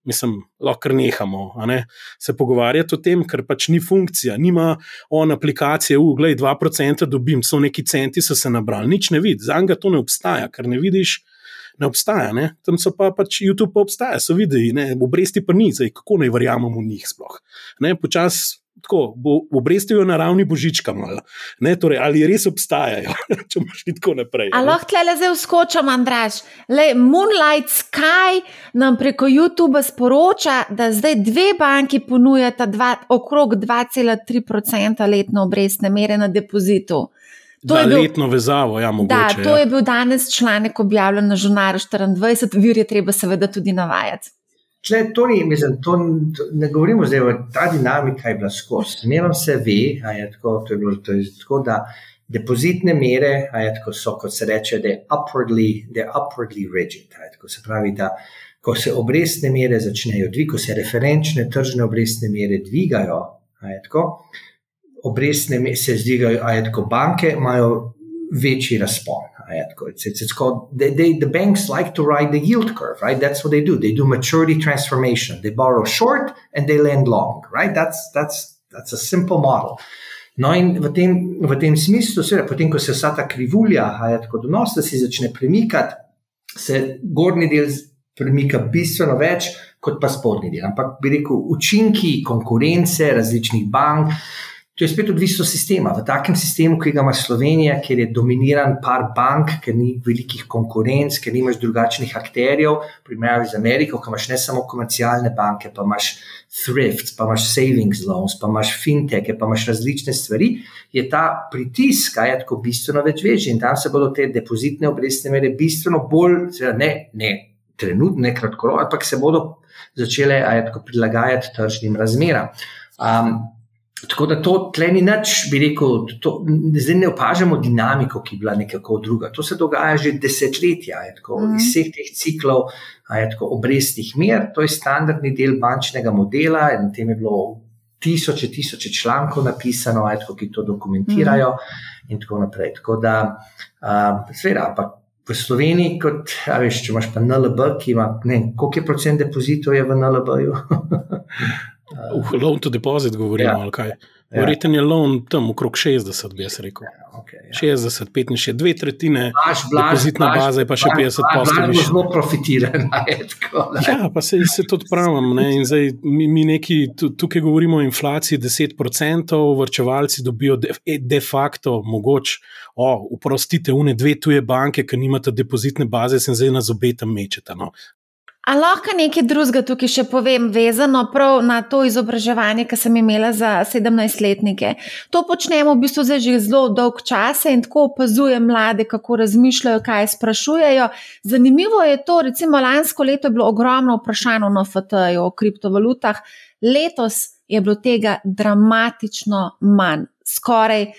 mislim, lahko nehamo ne, se pogovarjati o tem, ker pač ni funkcija, nima on aplikacije, uglej, 2% dobim, so neki centi, so se nabrali, nič ne vidiš, za njega to ne obstaja, ker ne vidiš. Ne obstaja, ne? tam so pa pač YouTube, pa obstaja, so videli, obresti pa ni, zdaj kako naj verjamemo v njih sploh. Počasi tako, bo obrestijo na ravni božička. Ne, torej, ali res obstajajo, če boš šli tako naprej. Ali lahko tle zdaj vskočam, Andraš? Le, Moonlight Sky nam preko YouTube sporoča, da zdaj dve banki ponujata dva, okrog 2,3% letno obrestne mere na depozitu. To je bil, letno vezavo, ja, mogoče. Da, to ja. je bil danes članek objavljen na žurnalu 24, vir je treba seveda tudi navajati. Če to ni, mislim, to ne govorimo zdaj ta dinamika, je bila skozi. Smerom se ve, je tako, to je bilo, to je tako, da depozitne mere tako, so, kot se reče, da je upwardly, upwardly rigid. Tako, se pravi, da ko se obrestne mere začnejo dvigati, ko se referenčne tržne obrestne mere dvigajo, tako, obrestne mere se zdigajo, tako, banke imajo večji razpon. It's, it's, it's called, they, they, the banks like to ride the yield curve, right? That's what they do. They do maturity transformation. They borrow short and they lend long, right? That's, that's, that's a simple model. No, in v tem, v tem smislu, seveda, potem, ko se vsa ta krivulja, je tako donos, da se začne premikati, se gornji del premika bistveno več kot pa spodnji del. Ampak bi rekel, učinki konkurence različnih bank, To je spet odvisno od sistema. V takem sistemu, ki ga ima Slovenija, kjer je dominiran par bank, ker ni velikih konkurenc, ker nimaš drugačnih akterjev, primerjavi z Ameriko, ki imaš ne samo komercialne banke, pa imaš thrifts, pa imaš savings loans, pa imaš fintech, pa imaš različne stvari, je ta pritisk, kaj je tako bistveno več večji in tam se bodo te depozitne obrestne mere bistveno bolj, ne, ne trenutno, ne kratkoročno, ampak se bodo začele tako, prilagajati tržnim razmeram. Um, Tako da to tle ni nič, bi rekel, to, zdaj ne opažamo dinamiko, ki je bila nekako druga. To se dogaja že desetletja, tako, mm. iz vseh teh ciklov, tako, obrestnih mer, to je standardni del bančnega modela in tem je bilo tisoče, tisoče člankov napisano, ajtko, ki to dokumentirajo mm. in tako naprej. Tako da, uh, seveda, ampak v Sloveniji, kot, veš, če imaš pa NLB, ki ima, ne vem, koliko je procent depozitov je v NLB-ju. uh, loan to deposit govorimo, ja. ali kaj. Ja. Verjetno je loan tam okrog 60, bi jaz rekel. Ja, okay, ja. 60, 65, dve tretjine. Depozitna baza je pa še 50 poslov. Zelo zelo profitirajo. Ja, pa se, se tudi pravim. Ne? Zdaj, mi, mi neki, tukaj govorimo o inflaciji 10%, vrčevalci dobijo de, de facto mogoče, oprostite, une dve tuje banke, ki nimate depozitne baze, se zdaj na zobe tam mečete. No? A lahko nekaj drugega tukaj še povem, vezano prav na to izobraževanje, ki sem imela za 17-letnike. To počnemo v bistvu že zelo dolg čas in tako opazujem mlade, kako razmišljajo, kaj sprašujejo. Zanimivo je to, recimo lansko leto je bilo ogromno vprašanj o NFT-ju, o kriptovalutah, letos je bilo tega dramatično manj. Skoraj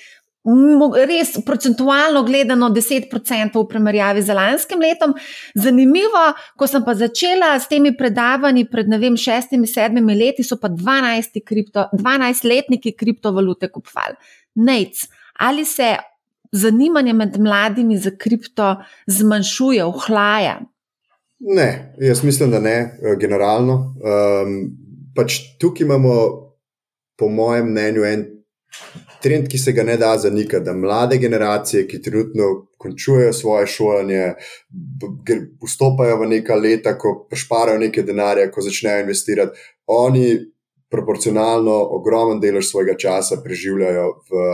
res procentualno gledano 10% v primerjavi z lanskim letom. Zanimivo, ko sem pa začela s temi predavanji pred ne vem, šestimi, sedmimi leti, so pa 12-letniki kripto, 12 kriptovalute kupovali. Nec, ali se zanimanje med mladimi za kripto zmanjšuje, ohlaja? Ne, jaz mislim, da ne, eh, generalno. Um, pač tukaj imamo, po mojem mnenju, en trend, ki se ga ne da zanikati, da mlade generacije, ki trenutno končujejo svoje šolanje, vstopajo v neka leta, ko šparajo nekaj denarja, ko začnejo investirati, oni proporcionalno ogromen delež svojega časa preživljajo v,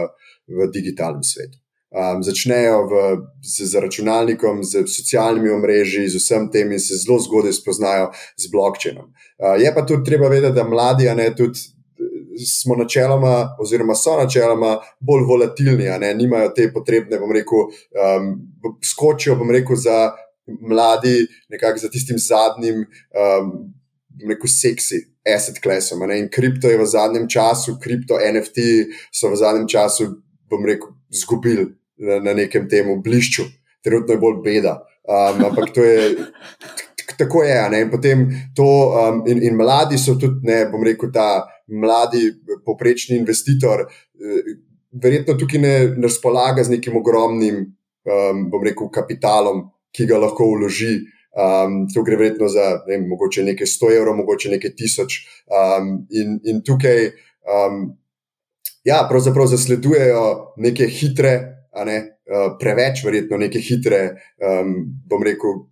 v digitalnem svetu. Um, začnejo v, z, z računalnikom, z socialnimi omrežji, z vsem tem in se zelo zgodaj spoznajo z blokčenom. Uh, je pa tudi treba vedeti, da mladi, a ne tudi smo načeloma, oziroma so načeloma bolj volatilni, ne imajo te potrebne, bom rekel, um, skočijo, bom rekel, za mladi, nekako za tistim zadnjim, um, bom rekel, seksi. Asset classom. In kripto je v zadnjem času, kripto NFT so v zadnjem času, bom rekel, izgubili na, na nekem temu blišču, trenutno je bolj beda. Um, ampak to je, tako je. In to, um, in, in mladi so tudi, ne bom rekel, ta mladi, poprečni investitor, eh, verjetno tukaj ne razpolaga z nekim ogromnim, um, bom rekel, kapitalom, ki ga lahko vloži. Um, to gre verjetno za ne, mogoče nekaj 100 evrov, mogoče nekaj tisoč. Um, in, in tukaj, um, ja, pravzaprav zasledujejo neke hitre, ne, uh, preveč, verjetno neke hitre, um, bom rekel,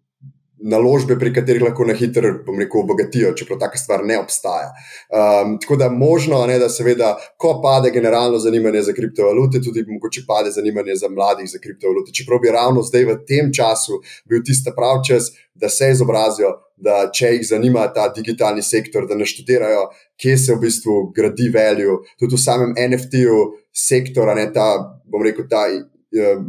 naložbe, pri katerih lahko na hitro, bom rekel, obogatijo, čeprav taka stvar ne obstaja. Um, tako da možno, ne, da seveda, ko pade generalno zanimanje za kriptovalute, tudi mogoče pade zanimanje za mladih za kriptovalute. Čeprav bi ravno zdaj v tem času bil tisti prav čas, da se izobrazijo, da če jih zanima ta digitalni sektor, da naštudirajo, kje se v bistvu gradi value, tudi v samem NFT-ju sektora, ne ta, bom rekel, ta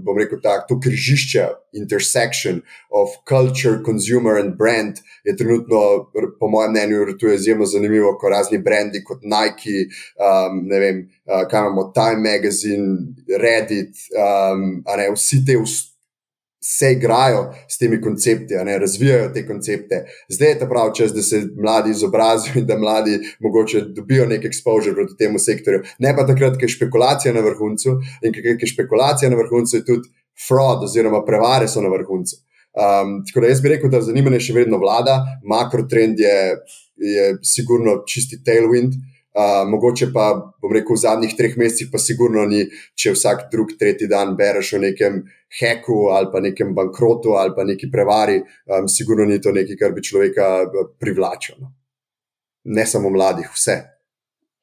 bom rekel tako, to križišče, intersection of culture, consumer and brand je trenutno, po mojem mnenju, tu je izjemno zanimivo, ko razni brendi kot Nike, um, ne vem, uh, kaj imamo, Time Magazine, Reddit, um, ne, vsi te vstopke se igrajo s temi koncepti, ne, razvijajo te koncepte. Zdaj je ta pravi čas, da se mladi izobrazijo in da mladi mogoče dobijo nek exposure proti temu sektorju. Ne pa takrat, ker je špekulacija na vrhuncu in ker je špekulacija na vrhuncu, je tudi fraud oziroma prevare so na vrhuncu. Um, tako da jaz bi rekel, da zanimanje še vedno vlada, makrotrend je, je sigurno čisti tailwind. Uh, mogoče pa, bom rekel, v zadnjih treh mesecih, pa sigurno ni, če vsak drug, tretji dan bereš o nekem heku ali pa nekem bankrotu ali pa neki prevari, um, sigurno ni to nekaj, kar bi človeka privlačilo. No. Ne samo mladih, vse.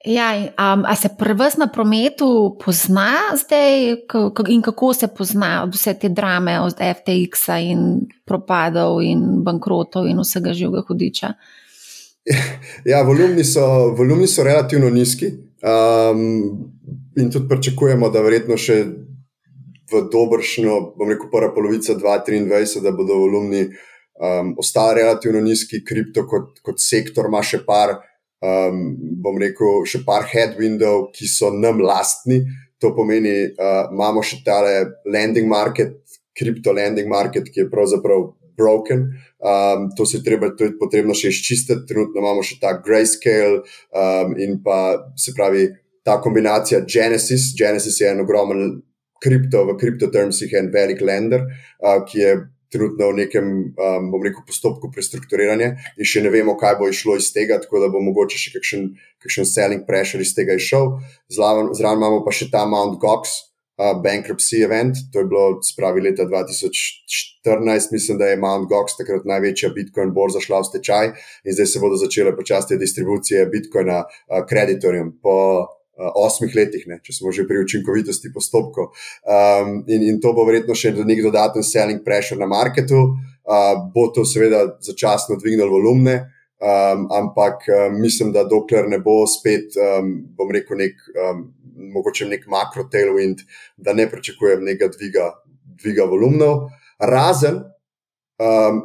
Ja, um, a se prvs na prometu pozna zdaj in kako se pozna vse te drame od FTX-a in propadov in bankrotov in vsega živega hudiča? Ja, volumni so, volumni so relativno nizki. Um, in tudi pričakujemo, da verjetno še v dobršno, bom rekel, prva polovica 2023, da bodo volumni um, ostali relativno nizki, kripto kot, kot sektor ima še par, um, bom rekel, še par headwindov, ki so nam lastni. To pomeni, uh, imamo še tale landing market, kripto landing market, ki je pravzaprav broken. Um, to se treba, to je potrebno še izčistiti. Trenutno imamo še ta grayscale um, in pa se pravi ta kombinacija Genesis. Genesis je en ogromen kripto, v kriptotermsih en velik lender, uh, ki je trenutno v nekem, um, bom rekel, postopku prestrukturiranja in še ne vemo, kaj bo išlo iz tega, tako da bo mogoče še kakšen, kakšen selling pressure iz tega išel. Zraven imamo pa še ta Mount Gox. Uh, bankruptcy event, to je bilo spravi leta 2014, mislim, da je Mount Gox takrat največja Bitcoin borza šla v stečaj in zdaj se bodo začele počasti distribucije Bitcoina uh, kreditorjem po osmih letih, ne, če smo že pri učinkovitosti postopkov. Um, in, in to bo verjetno še nek dodaten selling pressure na marketu, uh, bo to seveda začasno dvignilo volumne, um, ampak um, mislim, da dokler ne bo spet, um, bom rekel, nek, um, mogoče nek makro tailwind, da ne pričakujem nekega dviga, dviga volumnov. Razen, um,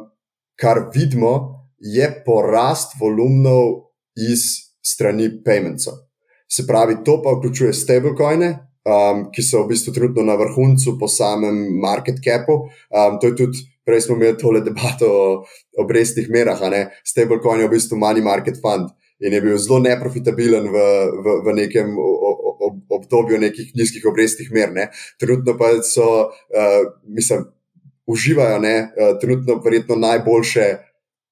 kar vidimo, je porast volumnov iz strani paymentsov. Se pravi, to pa vključuje stablecoine, um, ki so v bistvu trenutno na vrhuncu po samem market capu. Um, to je tudi, prej smo imeli tole debato o obrestnih merah, stablecoin je v bistvu money market fund. In je bil zelo neprofitabilen v, v, v nekem obdobju nekih nizkih obrestnih mer. Ne. Trenutno pa so, uh, mislim, uživajo, ne, uh, trenutno verjetno najboljše,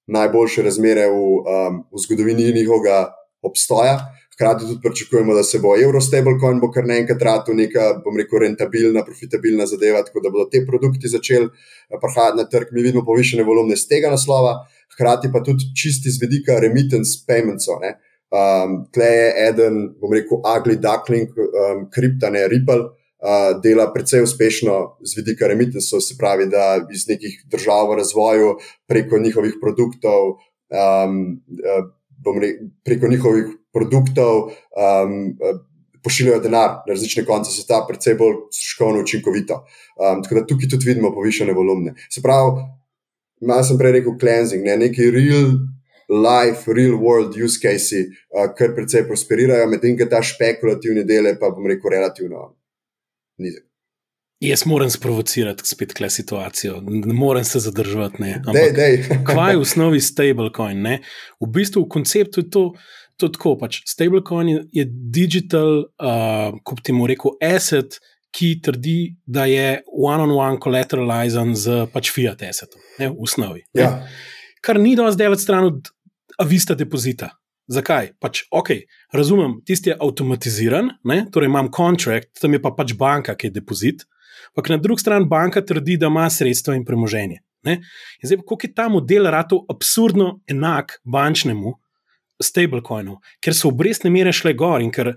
najboljše razmere v, um, v zgodovini njihovega obstoja. Hkrati tudi pričakujemo, da se bo Eurostablecoin bo kar naenkrat ratu neka, bom rekel, rentabilna, profitabilna zadeva, tako da bodo te produkti začeli eh, prihajati na trg. Mi vidimo povišene volumne z tega naslova, hkrati pa tudi čisti z vidika remittance payments. Um, tle je eden, bom rekel, ugly duckling, um, kriptane Ripple. Uh, dela precej uspešno z vidika remittance, se pravi, da iz nekih držav v razvoju preko njihovih produktov, um, uh, rekel, preko njihovih produktov um, pošiljajo denar na različne konce sveta, predvsem bolj stroškovno učinkovito. Um, tako da tukaj tudi vidimo povišene volumne. Se pravi, malo sem prej rekel cleansing, ne, neki real. Life, real world use cases, uh, kar precej prosperirajo, medtem ko ta špekulativni del je pa, bom rekel, relativno nizek. Jaz moram sprovocirati spet kle situacijo, ne morem se zadržati. Kaj je v osnovi stablecoin? Ne? V bistvu v konceptu je to to tako. Pač, stablecoin je digital, uh, kot ti mu rekel, asset, ki trdi, da je one-on-one collateraliziran z pač fiat assetom, ne, v osnovi. Ja. Kar ni dovolj zdaj stran od avista depozita. Zakaj? Pač, okay, razumem, tisti je avtomatiziran, ne? torej imam kontrakt, tam je pa pač banka, ki je depozit. Ampak na drugi strani banka trdi, da ima sredstva in premoženje. Ne? In zdaj, kako je ta model rado absurdno enak bančnemu, stablecoinov, ker so obrestne mere šle gor in ker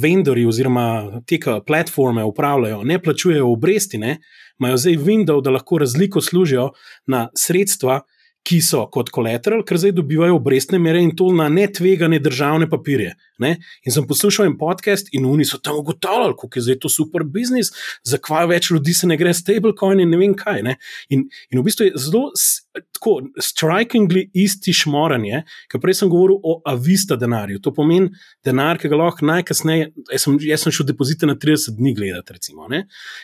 vendori oziroma te platforme upravljajo, ne plačujejo obresti, ne, imajo zdaj Windows, da lahko razliko služijo na sredstva, ki so kot kolateral, ker zdaj dobivajo obrestne mere in to na netvegane državne papirje. Ne? In sem poslušal en podcast in oni so tam ugotavljali, kako je zdaj to super biznis, zakaj več ljudi se ne gre stablecoin in ne vem kaj. Ne? In, in v bistvu je zelo tako strikingly isti šmoranje, ker prej sem govoril o avista denarju. To pomeni denar, ki ga lahko najkasneje, jaz sem, jaz sem šel depozite na 30 dni gledati. Recimo,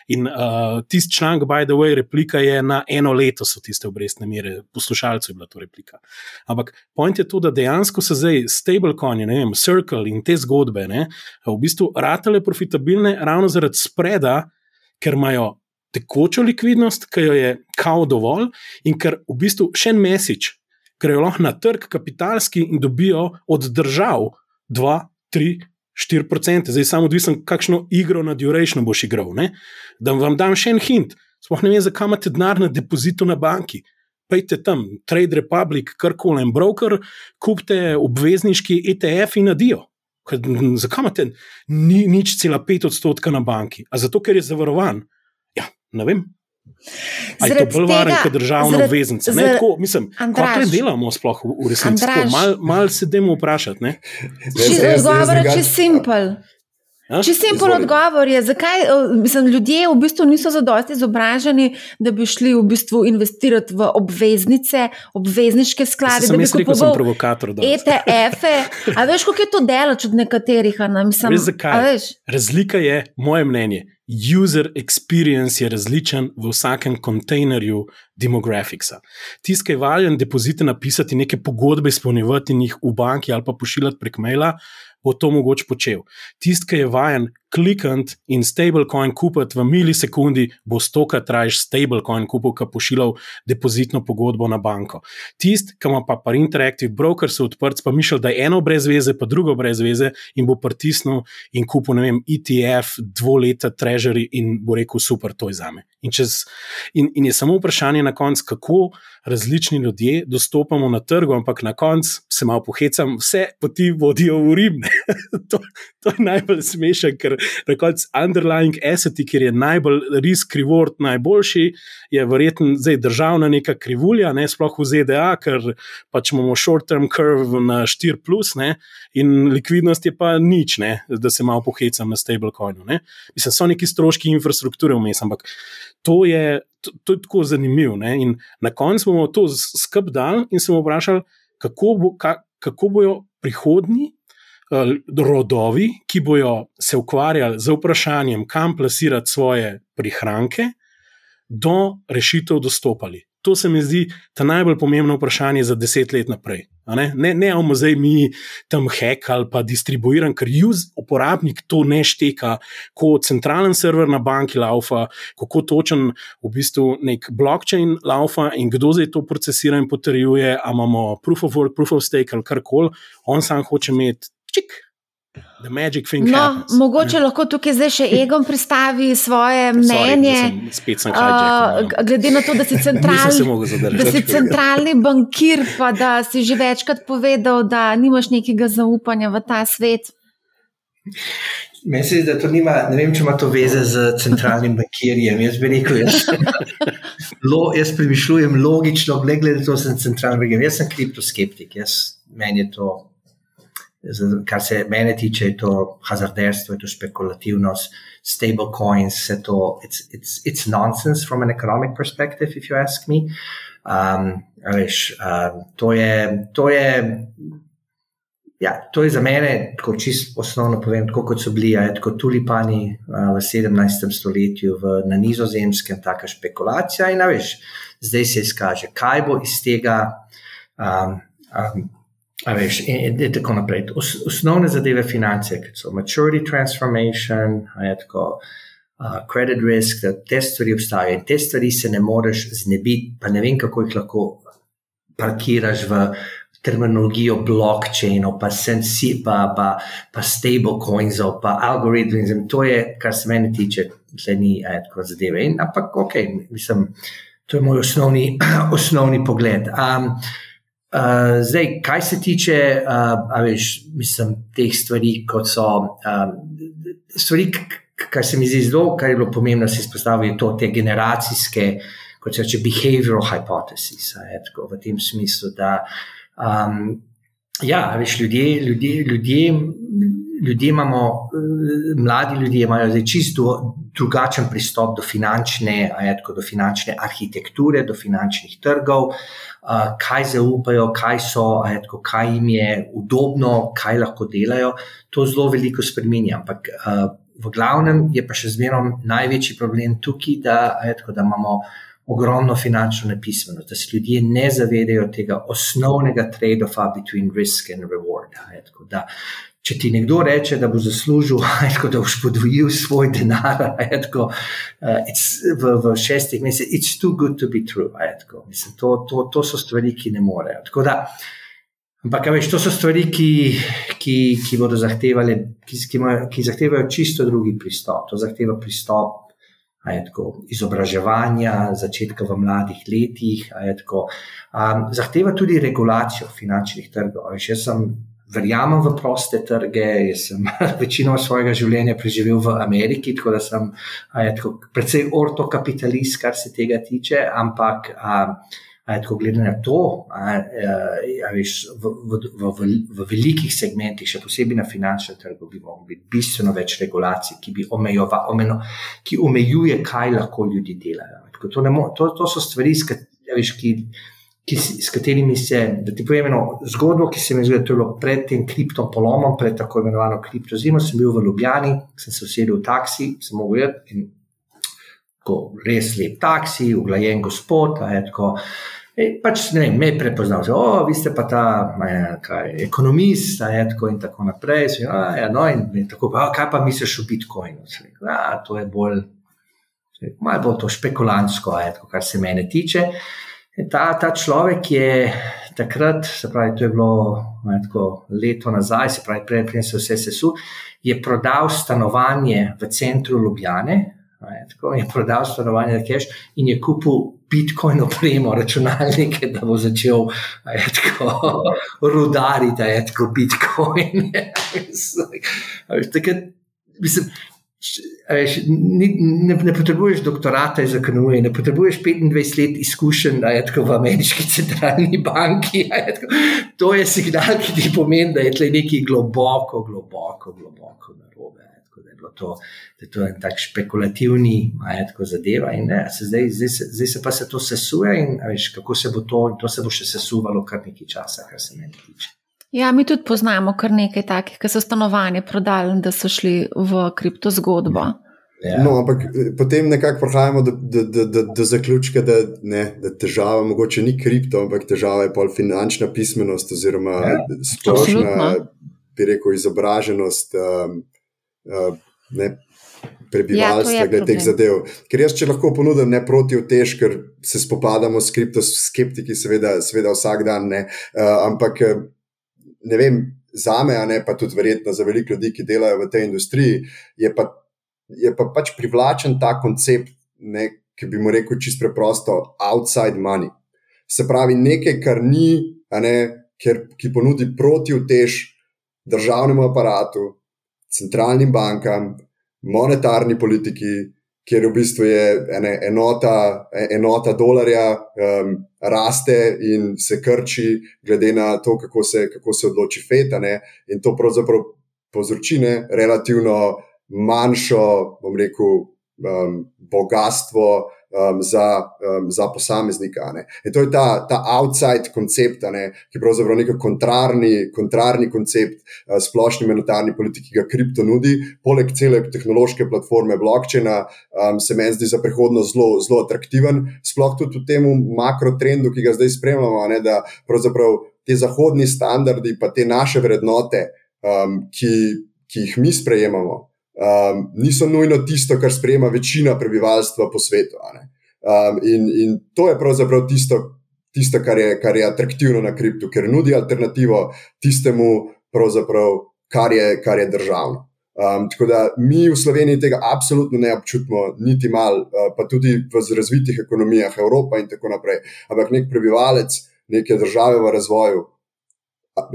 in uh, tisti članek, by the way, replika je na eno leto, so tiste obrestne mere, poslušalcev je bila to replika. Ampak point je to, da dejansko se zdaj stablecoin, ne vem, circle in te zgodbe, ne, v bistvu ratale profitabilne ravno zaradi spreda, ker imajo tekočo likvidnost, ki jo je kao dovolj, in ker v bistvu še en mesec grejo lahko na trg kapitalski in dobijo od držav 2, 3, 4%, zdaj samo odvisen, kakšno igro na duration boš igral. Ne? Da vam dam še en hint, sploh ne vem, zakaj imate denar na depozitu na banki. Pejte tam, Trade Republic, karkoli, broker, kupite obvezniški ETF in nadijo. Zakaj imate ni, nič cela pet odstotka na banki? A zato, ker je zavarovan. Ne vem. Ali je to bolj varno kot državna obveznica? Ne, tako, mislim, kaj delamo sploh v, v resnici? Malo mal se demo vprašati. Če odgovor je simpel. Če sem pol odgovor, je, zakaj mislim, ljudje v bistvu niso zadosti izobraženi, da bi šli v bistvu investirati v obveznice, obvezniške sklade, da bi se lahko sem provokator. ETF-e. A veš, kako je to delač od nekaterih? Mislim, veš, zakaj? Veš? Razlika je, moje mnenje, user experience je različen v vsakem kontejnerju demografika. Tisti, ki je valjen depozite napisati, neke pogodbe izpolnjevati in jih v banki ali pa pošiljati prek maila, bo to mogoče počel. Tisti, ki je vajen klikati in stablecoin kupiti v milisekundi, bo stokrat rajš stablecoin kupil, ki pošiljal depozitno pogodbo na banko. Tisti, ki ima pa par Interactive Brokers odprt, pa mišel, da je eno brez veze, pa drugo brez veze in bo pritisnil in kupil, ne vem, ETF, dvoleta treasury in bo rekel, super, to je za me. In, čez, in, in je samo vprašanje na koncu, kako različni ljudje dostopamo na trg, ampak na koncu se malo pohecam, vse poti vodijo v Rim. to, to je najbolj smešen, ker na koncu underlying asseti, kjer je najbolj risk reward najboljši, je verjetno zdaj državna neka krivulja, ne sploh v ZDA, ker pač imamo short term curve na 4, plus, ne, in likvidnost je pa nič, ne, da se malo pohecam na stablecoinu. Mislim, so neki stroški infrastrukture vmes, ampak to je. To, to je tako zanimivo. In na koncu bomo to skrb dali in se bomo vprašali, kako, bo, ka, kako bojo prihodni rodovi, ki bojo se ukvarjali z vprašanjem, kam plasirati svoje prihranke, do rešitev dostopali. To se mi zdi ta najbolj pomembno vprašanje za deset let naprej. Ne, ne, ne imamo zdaj mi tam hek ali pa distribuiran, ker use uporabnik to ne šteka, kot centralen server na banki laufa, kako točen v bistvu nek blockchain laufa in kdo zdaj to procesira in potrjuje, ali imamo proof of work, proof of stake ali karkoli, on sam hoče imeti čik. No, mogoče lahko tukaj zdaj še Egon predstavi svoje mnenje. Sorry, sem uh, glede na to, da si, central, da si centralni bankir, pa da si že večkrat povedal, da nimaš nekega zaupanja v ta svet. Mislim, da to nima, ne vem, če ima to veze z centralnim bankirjem. Jaz bi rekel, jaz, lo, jaz premišljujem logično, glede na to, da sem centralni bankir. Jaz sem kriptoskeptik, jaz, meni je to kar se mene tiče, je to hazarderstvo, je to špekulativnost, stable coins, vse to, it's, it's, it's nonsense from an economic perspective, if you ask me. Um, veš, um, to, je, to, je, ja, to je za mene, tako čisto osnovno povem, tako kot so bili, je, tako tulipani uh, v 17. stoletju v, na nizozemskem, taka špekulacija. In veš, zdaj se izkaže, kaj bo iz tega. Um, um, A veš, in, in tako naprej. Os, osnovne zadeve finance, kot so maturity transformation, tako, uh, credit risk, da te stvari obstajajo in te stvari se ne moreš znebiti, pa ne vem, kako jih lahko parkiraš v terminologijo blockchainov, pa sensi, pa, pa, pa stablecoinsov, pa algoritmizem. To je, kar se meni tiče, tle ni tako zadeve. In, ampak, ok, mislim, to je moj osnovni, osnovni pogled. Um, Uh, zdaj, kaj se tiče, uh, veš, mislim, teh stvari, kot so um, stvari, kar se mi zdi zelo, kar je bilo pomembno, se izpostavijo to, te generacijske, kot se reče, behavioral hypothesis, je, tako, v tem smislu, da um, ja, veš, ljudje, ljudje, ljudje, ljudje imamo, mladi ljudje imajo zdaj čisto drugačen pristop do finančne, tako, do finančne arhitekture, do finančnih trgov kaj zaupajo, kaj so, tako, kaj jim je udobno, kaj lahko delajo. To zelo veliko spremenja. Ampak v glavnem je pa še zmeraj največji problem tukaj, da, tako, da imamo. Ogromno finančno nepismenost, da se ljudje ne zavedajo tega osnovnega trade-offa between risk and reward. Da, če ti nekdo reče, da bo zaslužil, tako, da boš podvojil svoj denar, tako, uh, v, v šestih mesecih, it's too good to be true. Tako, mislim, to, to, to so stvari, ki ne morejo. Da, ampak, veš, to so stvari, ki, ki, ki bodo zahtevali, ki, ki, ki zahtevajo čisto drugi pristop. To zahteva pristop. Tako, izobraževanja, začetka v mladih letih, tako, um, zahteva tudi regulacijo finančnih trgov. Jaz sem verjamem v proste trge. Jaz sem večino svojega življenja preživel v Ameriki, tako da sem tako, predvsej ortokapitalist, kar se tega tiče, ampak. A, Tako glede na to, a, a, veš, v, v, v, v, velikih segmentih, še posebej na finančnem trgu, bi lahko bilo bistveno več regulacij, ki, bi omejova, omeno, ki omejuje, kaj lahko ljudje delajo. To, to, to so stvari, veš, ki ki, s katerimi se, da ti povem eno zgodbo, ki se mi zdi, da je bilo pred tem kriptom polomom, pred tako imenovano kriptozimo. Sem bil v Ljubljani, sem se usedel v taksi, sem mogel jeti in tako res lep taksi, uglajen gospod. Tako, e, pač, ne vem, me je prepoznal, da oh, ste pa ta je, kaj, ekonomist je, tako in tako naprej. So, ja, no, in, in tako, a, kaj pa misliš o Bitcoinu? Ja, to je bolj, malo bolj to špekulantsko, je, tako, kar se mene tiče. Ta, ta človek je takrat, se pravi, to je bilo ne, tako, leto nazaj, se pravi, prej, prej se vse sesul, je prodal stanovanje v centru Ljubljane, Ne, tako je prodal stanovanje za cache in je kupil Bitcoin opremo, računalnike, da bo začel je, tako, rudariti, da je tako Bitcoin. Takrat, mislim, Veš, ne, ne, ne potrebuješ doktorata iz ekonomije, ne potrebuješ 25 let izkušenj v ameriški centralni banki. Je tako, to je signal, ki ti pomeni, da je tle nekaj globoko, globoko, globoko narobe. Je, da, je to, da je to en tak špekulativni majetko zadeva. Ne, se zdaj, zdaj, se, zdaj se pa se to sesuje in veš, kako se bo to, in to se bo še sesuvalo kar nekaj časa, kar se meni tiče. Ja, mi tudi poznamo kar nekaj takih, ki so stanovanje prodali, da so šli v kriptozgodbo. Ja. No, ampak eh, potem nekako prihajamo do, do, do, do, do zaključka, da, ne, da težava mogoče ni kripto, ampak težava je pa finančna pismenost oziroma ja. splošna, bi rekel, izobraženost um, uh, ne, prebivalstva ja, glede teh zadev. Ker jaz, če lahko ponudim ne proti otež, ker se spopadamo s kriptoskeptiki, seveda, seveda vsak dan, ne, uh, ampak ne vem, za me, ne pa tudi verjetno za veliko ljudi, ki delajo v tej industriji, je pa, je pa pač privlačen ta koncept, ne, ki bi mu rekel čisto preprosto: outside money. Se pravi, nekaj, kar ni, ne, ker, ki ponudi protivtež državnemu aparatu, centralnim bankam, monetarni politiki, kjer v bistvu je ene, enota, enota dolarja, um, raste in se krči, glede na to, kako se, kako se odloči fetane. In to pravzaprav povzroči relativno manjšo, bom rekel, um, bogatstvo um, za, um, za posameznika. Ne. In to je ta, ta outside koncept, ne, ki je pravzaprav nek kontrarni, kontrarni koncept uh, splošni monetarni politiki, ki ga kripto nudi. Poleg cele tehnološke platforme blockchaina um, se meni zdi za prihodnost zelo, zelo atraktiven, sploh tudi v tem makrotrendu, ki ga zdaj spremljamo, ne, da pravzaprav te zahodni standardi, pa te naše vrednote, um, ki, ki jih mi sprejemamo um, niso nujno tisto, kar sprejema večina prebivalstva po svetu. Um, in, in to je pravzaprav tisto, tisto kar, je, kar je atraktivno na kriptu, ker nudi alternativo tistemu, kar je, kar je državno. Um, tako da mi v Sloveniji tega absolutno ne občutimo, niti malo, uh, pa tudi v razvitih ekonomijah, Evropa in tako naprej. Ampak nek prebivalec neke države v razvoju,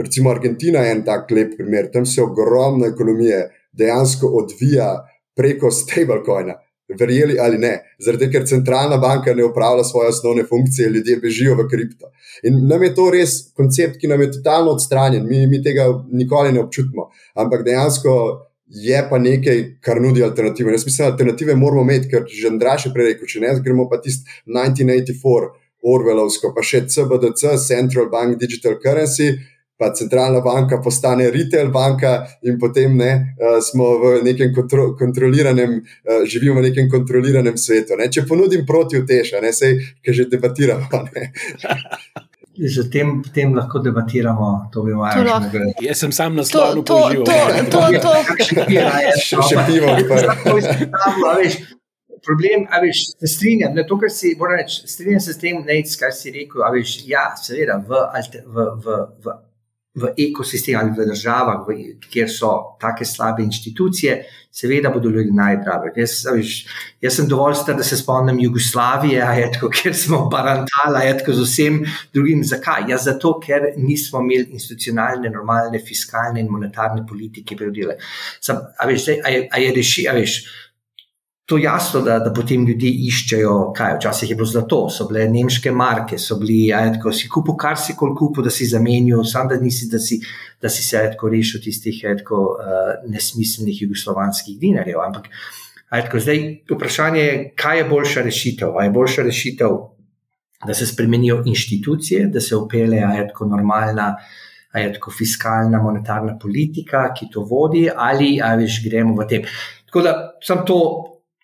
recimo Argentina je en tak lep primer, tam se ogromno ekonomije dejansko odvija preko stablecoina, verjeli ali ne, tega, ker centralna banka ne upravlja svoje osnovne funkcije, ljudje bežijo v kripto. In nam je to res koncept, ki nam je totalno odstranjen, mi, mi tega nikoli ne občutimo, ampak dejansko. Je pa nekaj, kar nudi alternative. Jaz mislim, da alternative moramo imeti, ker že Andraš je prej rekel: če ne, gremo pa tisti 1984, Orwellovsko, pa še CBDC, Central Bank Digital Currency, pa centralna banka postane retail banka, in potem ne, uh, smo v nekem kontro, kontroliranem, uh, živimo v nekem kontroliranem svetu. Ne. Če ponudim proti uteša, ne sej, ki že debatiramo. Že tem, tem lahko debatiramo, to bi lahko rekel. Jaz sem sam na slovu, to je to. To je to. Še pivo, Problem, a veš, se strinjam, ne, to, kar si, reč, strinjam se s tem, ne, kar si rekel, a veš, ja, seveda, v, v, v, v v ekosistemu ali v državah, v, kjer so tako slabe institucije, seveda bodo ljudje najdražji. Jaz, jaz sem dovolj star, da se spomnim Jugoslavije, tako, kjer smo barantali z vsem drugim. Zakaj? Ja, zato, ker nismo imeli institucionalne, normalne, fiskalne in monetarne politike. A, veš, a, je, a je reši, a veš to jasno, da, da potem ljudje iščejo, kaj včasih je bilo zlato, so bile nemške marke, so bili, tako si kupo, kar si kol kupo, da si zamenil, sam da nisi, da si, da si se tako rešil tistih tako, uh, nesmiselnih jugoslovanskih dinarjev. Ampak tako, zdaj vprašanje je, kaj je boljša rešitev? A je boljša rešitev, da se spremenijo inštitucije, da se upele, a je tako normalna. Je tako fiskalna, monetarna politika, ki to vodi, ali, ali že gremo v tem. Tako da sem to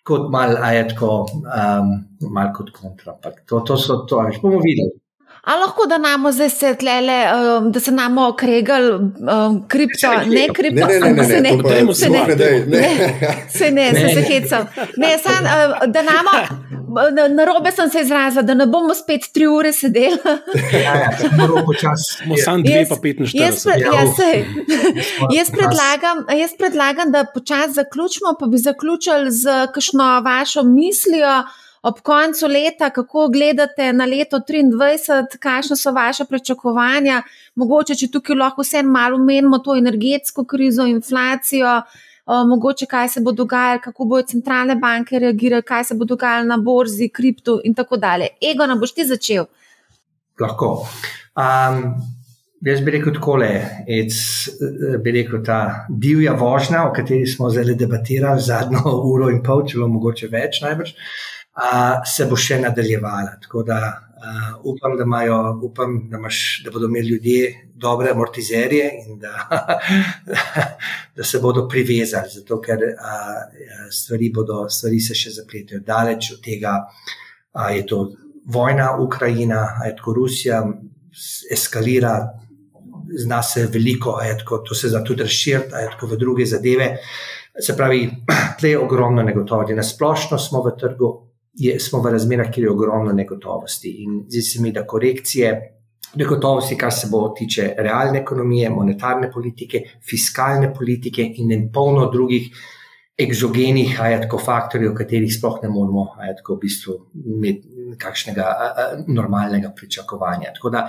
kot malo, a je tako, um, malo kot kontra. To, to so to, ali bomo videli. A lahko da nam zdaj se tlele, um, da se nam okregal um, kripto, ne kripto, ne, ne, ne, se ne, ne, je se ne, ne, ne, ne. se ne, se se hecam. Ne, sam, uh, da nam, na, na robe sem se izrazila, da ne bomo spet tri ure sedeli. Ja, ja, moramo počasi. Smo samo dve, pa 45. Jaz, Ja, ja, jaz, počasi. predlagam, jaz predlagam, da počasi zaključimo, pa bi zaključili z kakšno vašo mislijo. Ob koncu leta, kako gledate na leto 2023, kakšne so vaše pričakovanja, mogoče, če tukaj lahko vse malo menimo to energetsko krizo, inflacijo, mogoče kaj se bo dogajalo, kako bodo centralne banke reagirale, kaj se bo dogajalo na borzi, kriptu in tako dalje. Ego, nam boš ti začel? Lahko. Um, jaz bi rekel takole, bi rekel ta divja vožnja, o kateri smo zdaj debatirali zadnjo uro in pol, celo mogoče več najbrž, uh, se bo še nadaljevala. Tako da uh, upam, da, imajo, upam da, imaš, da bodo imeli ljudje dobre amortizerje in da, da se bodo privezali, zato ker uh, stvari, bodo, stvari se še zapletajo daleč od tega, uh, je to vojna Ukrajina, je tako Rusija eskalira, zna se veliko, tako, to se da tudi razširiti, tako v druge zadeve. Se pravi, tle je ogromno negotovosti. Na splošno smo v trgu, je, smo v razmerah, kjer je ogromno negotovosti. In zdi se mi, da korekcije negotovosti, kar se bo tiče realne ekonomije, monetarne politike, fiskalne politike in en polno drugih egzogenih, a je tako faktorjev, katerih sploh ne moremo, a je tako v bistvu imeti kakšnega a, a, normalnega pričakovanja. Tako da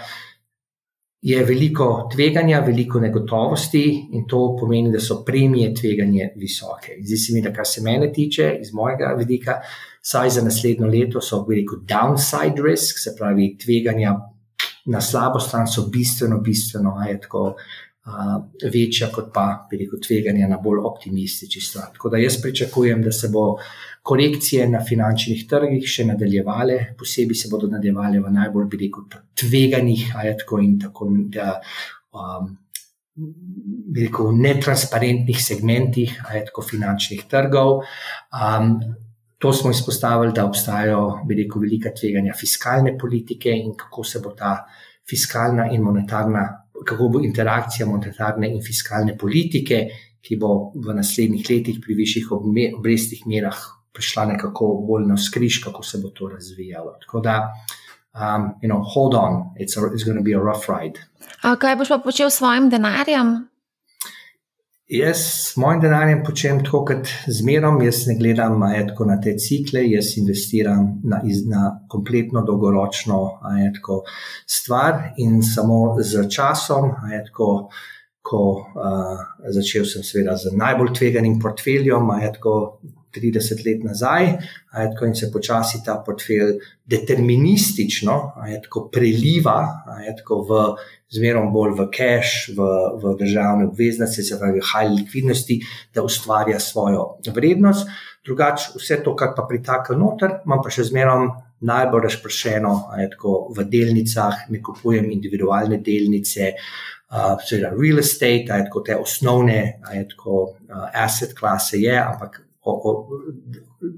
je veliko tveganja, veliko negotovosti in to pomeni, da so premije tveganja visoke. Zdi se mi, da kar se mene tiče, iz mojega vidika, saj za naslednjo leto so, bi rekel, downside risk, se pravi, tveganja na slabo stran so bistveno, bistveno, je tako. Uh, večja kot pa, rekel, tveganja na bolj optimistični stran. Tako da jaz pričakujem, da se bo korekcije na finančnih trgih še nadaljevale, posebej se bodo nadaljevale v najbolj, bi rekel, tveganih, a je tako in tako, da um, bi rekel, netransparentnih segmentih, a je tako finančnih trgov. Um, to smo izpostavili, da obstajajo, bi rekel, velika tveganja fiskalne politike in kako se bo ta fiskalna in monetarna, kako bo interakcija monetarne in fiskalne politike, ki bo v naslednjih letih pri višjih obrestnih merah prišla nekako bolj na skriž, kako se bo to razvijalo. Tako da, um, you know, hold on, it's, a, it's going to be a rough ride. A kaj boš pa počel s svojim denarjem? Jaz s mojim denarjem počnem tako kot zmerom, jaz ne gledam a tako na te cikle, jaz investiram na, iz- na kompletno dolgoročno a tako stvar. In samo z časom, a tako, ko uh, začel sem seveda z najbolj tveganim portfeljem, a je tako 30 let nazaj, tako in se počasi ta portfelj deterministično, tako preliva, tako v zmerom bolj v cash, v, v državne obveznice, se pravi, high likvidnosti, da ustvarja svojo vrednost. Drugače, vse to, kar pa pritaka noter, imam pa še zmerom najbolj razpršeno, tako v delnicah, ne kupujem individualne delnice. Uh, seveda, real estate, tako te osnovne, tako uh, asset klase je, ampak o, o,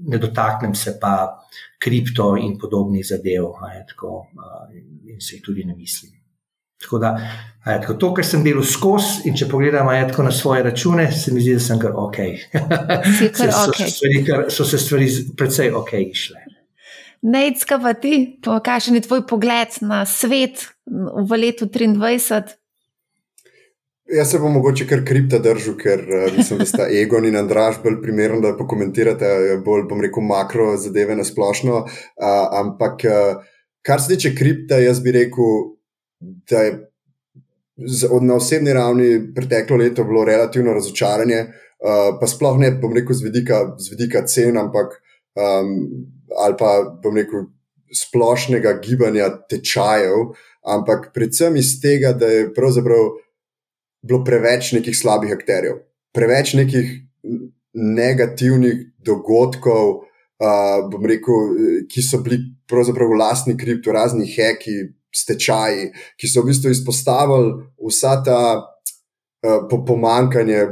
ne dotaknem se pa kripto in podobnih zadev, je tako in se jih tudi ne mislim. Tako da, je tako, to, kar sem delal skozi, in če pogledam a je tako na svoje račune, se mi zdi, da sem kar ok. Si kar so, okej. so, stvari, kar, so se stvari precej ok išle. Nejcka pa ti, kakšen je tvoj pogled na svet v letu 2023? Jaz se bom mogoče kar kripta držal, ker uh, mislim, da sta Egon in Andraš bolj primerni, da pokomentirate eh, bolj, bom rekel, makro zadeve na splošno. Uh, ampak, uh, kar se tiče kripta, jaz bi rekel, da je od, na osebni ravni preteklo leto bilo relativno razočaranje, uh, pa sploh ne, bom rekel, z vidika, z vidika cen, ampak um, ali pa, bom rekel, splošnega gibanja tečajev, ampak predvsem iz tega, da je pravzaprav bilo preveč nekih slabih akterjev, preveč nekih negativnih dogodkov, uh, bom rekel, ki so bili pravzaprav lastni kripto, razni heki, stečaji, ki so v bistvu izpostavili vsa ta po pomankanje,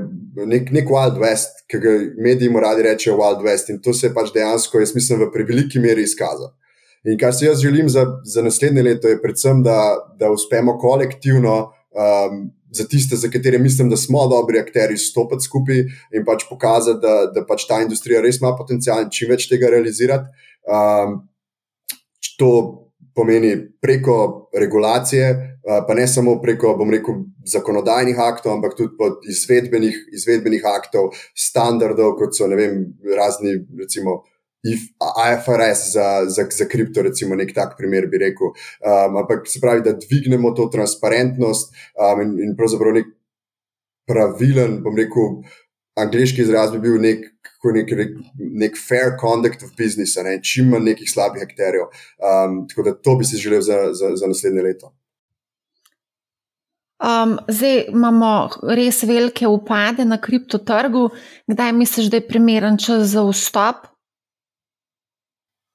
nek, nek Wild West, ki ga mediji mu radi rečejo Wild West. In to se je pač dejansko, jaz mislim, v preveliki meri izkazalo. In kar si jaz želim za, za naslednje leto, je predvsem, da, da uspemo kolektivno, um, za tiste, za katere mislim, da smo dobri akteri, stopiti skupaj in pač pokazati, da, da pač ta industrija res ima potencial in čim več tega realizirati. Um, to pomeni preko regulacije, uh, pa ne samo preko, bom rekel, zakonodajnih aktov, ampak tudi pod izvedbenih, izvedbenih aktov, standardov, kot so vem, razni, recimo. IFRS za, za, za kripto, recimo, nek tak primer bi rekel. Um, ampak se pravi, da dvignemo to transparentnost um, in, in pravzaprav nek pravilen, bom rekel, angliški izraz bi bil nek, nek, nek, nek fair conduct of business, ne? čim manj nekih slabih akterjev. Um, tako da to bi si želel za, za, za naslednje leto. Um, zdaj imamo res velike upade na kriptotrgu. Kdaj misliš, da je primeren čas za vstop?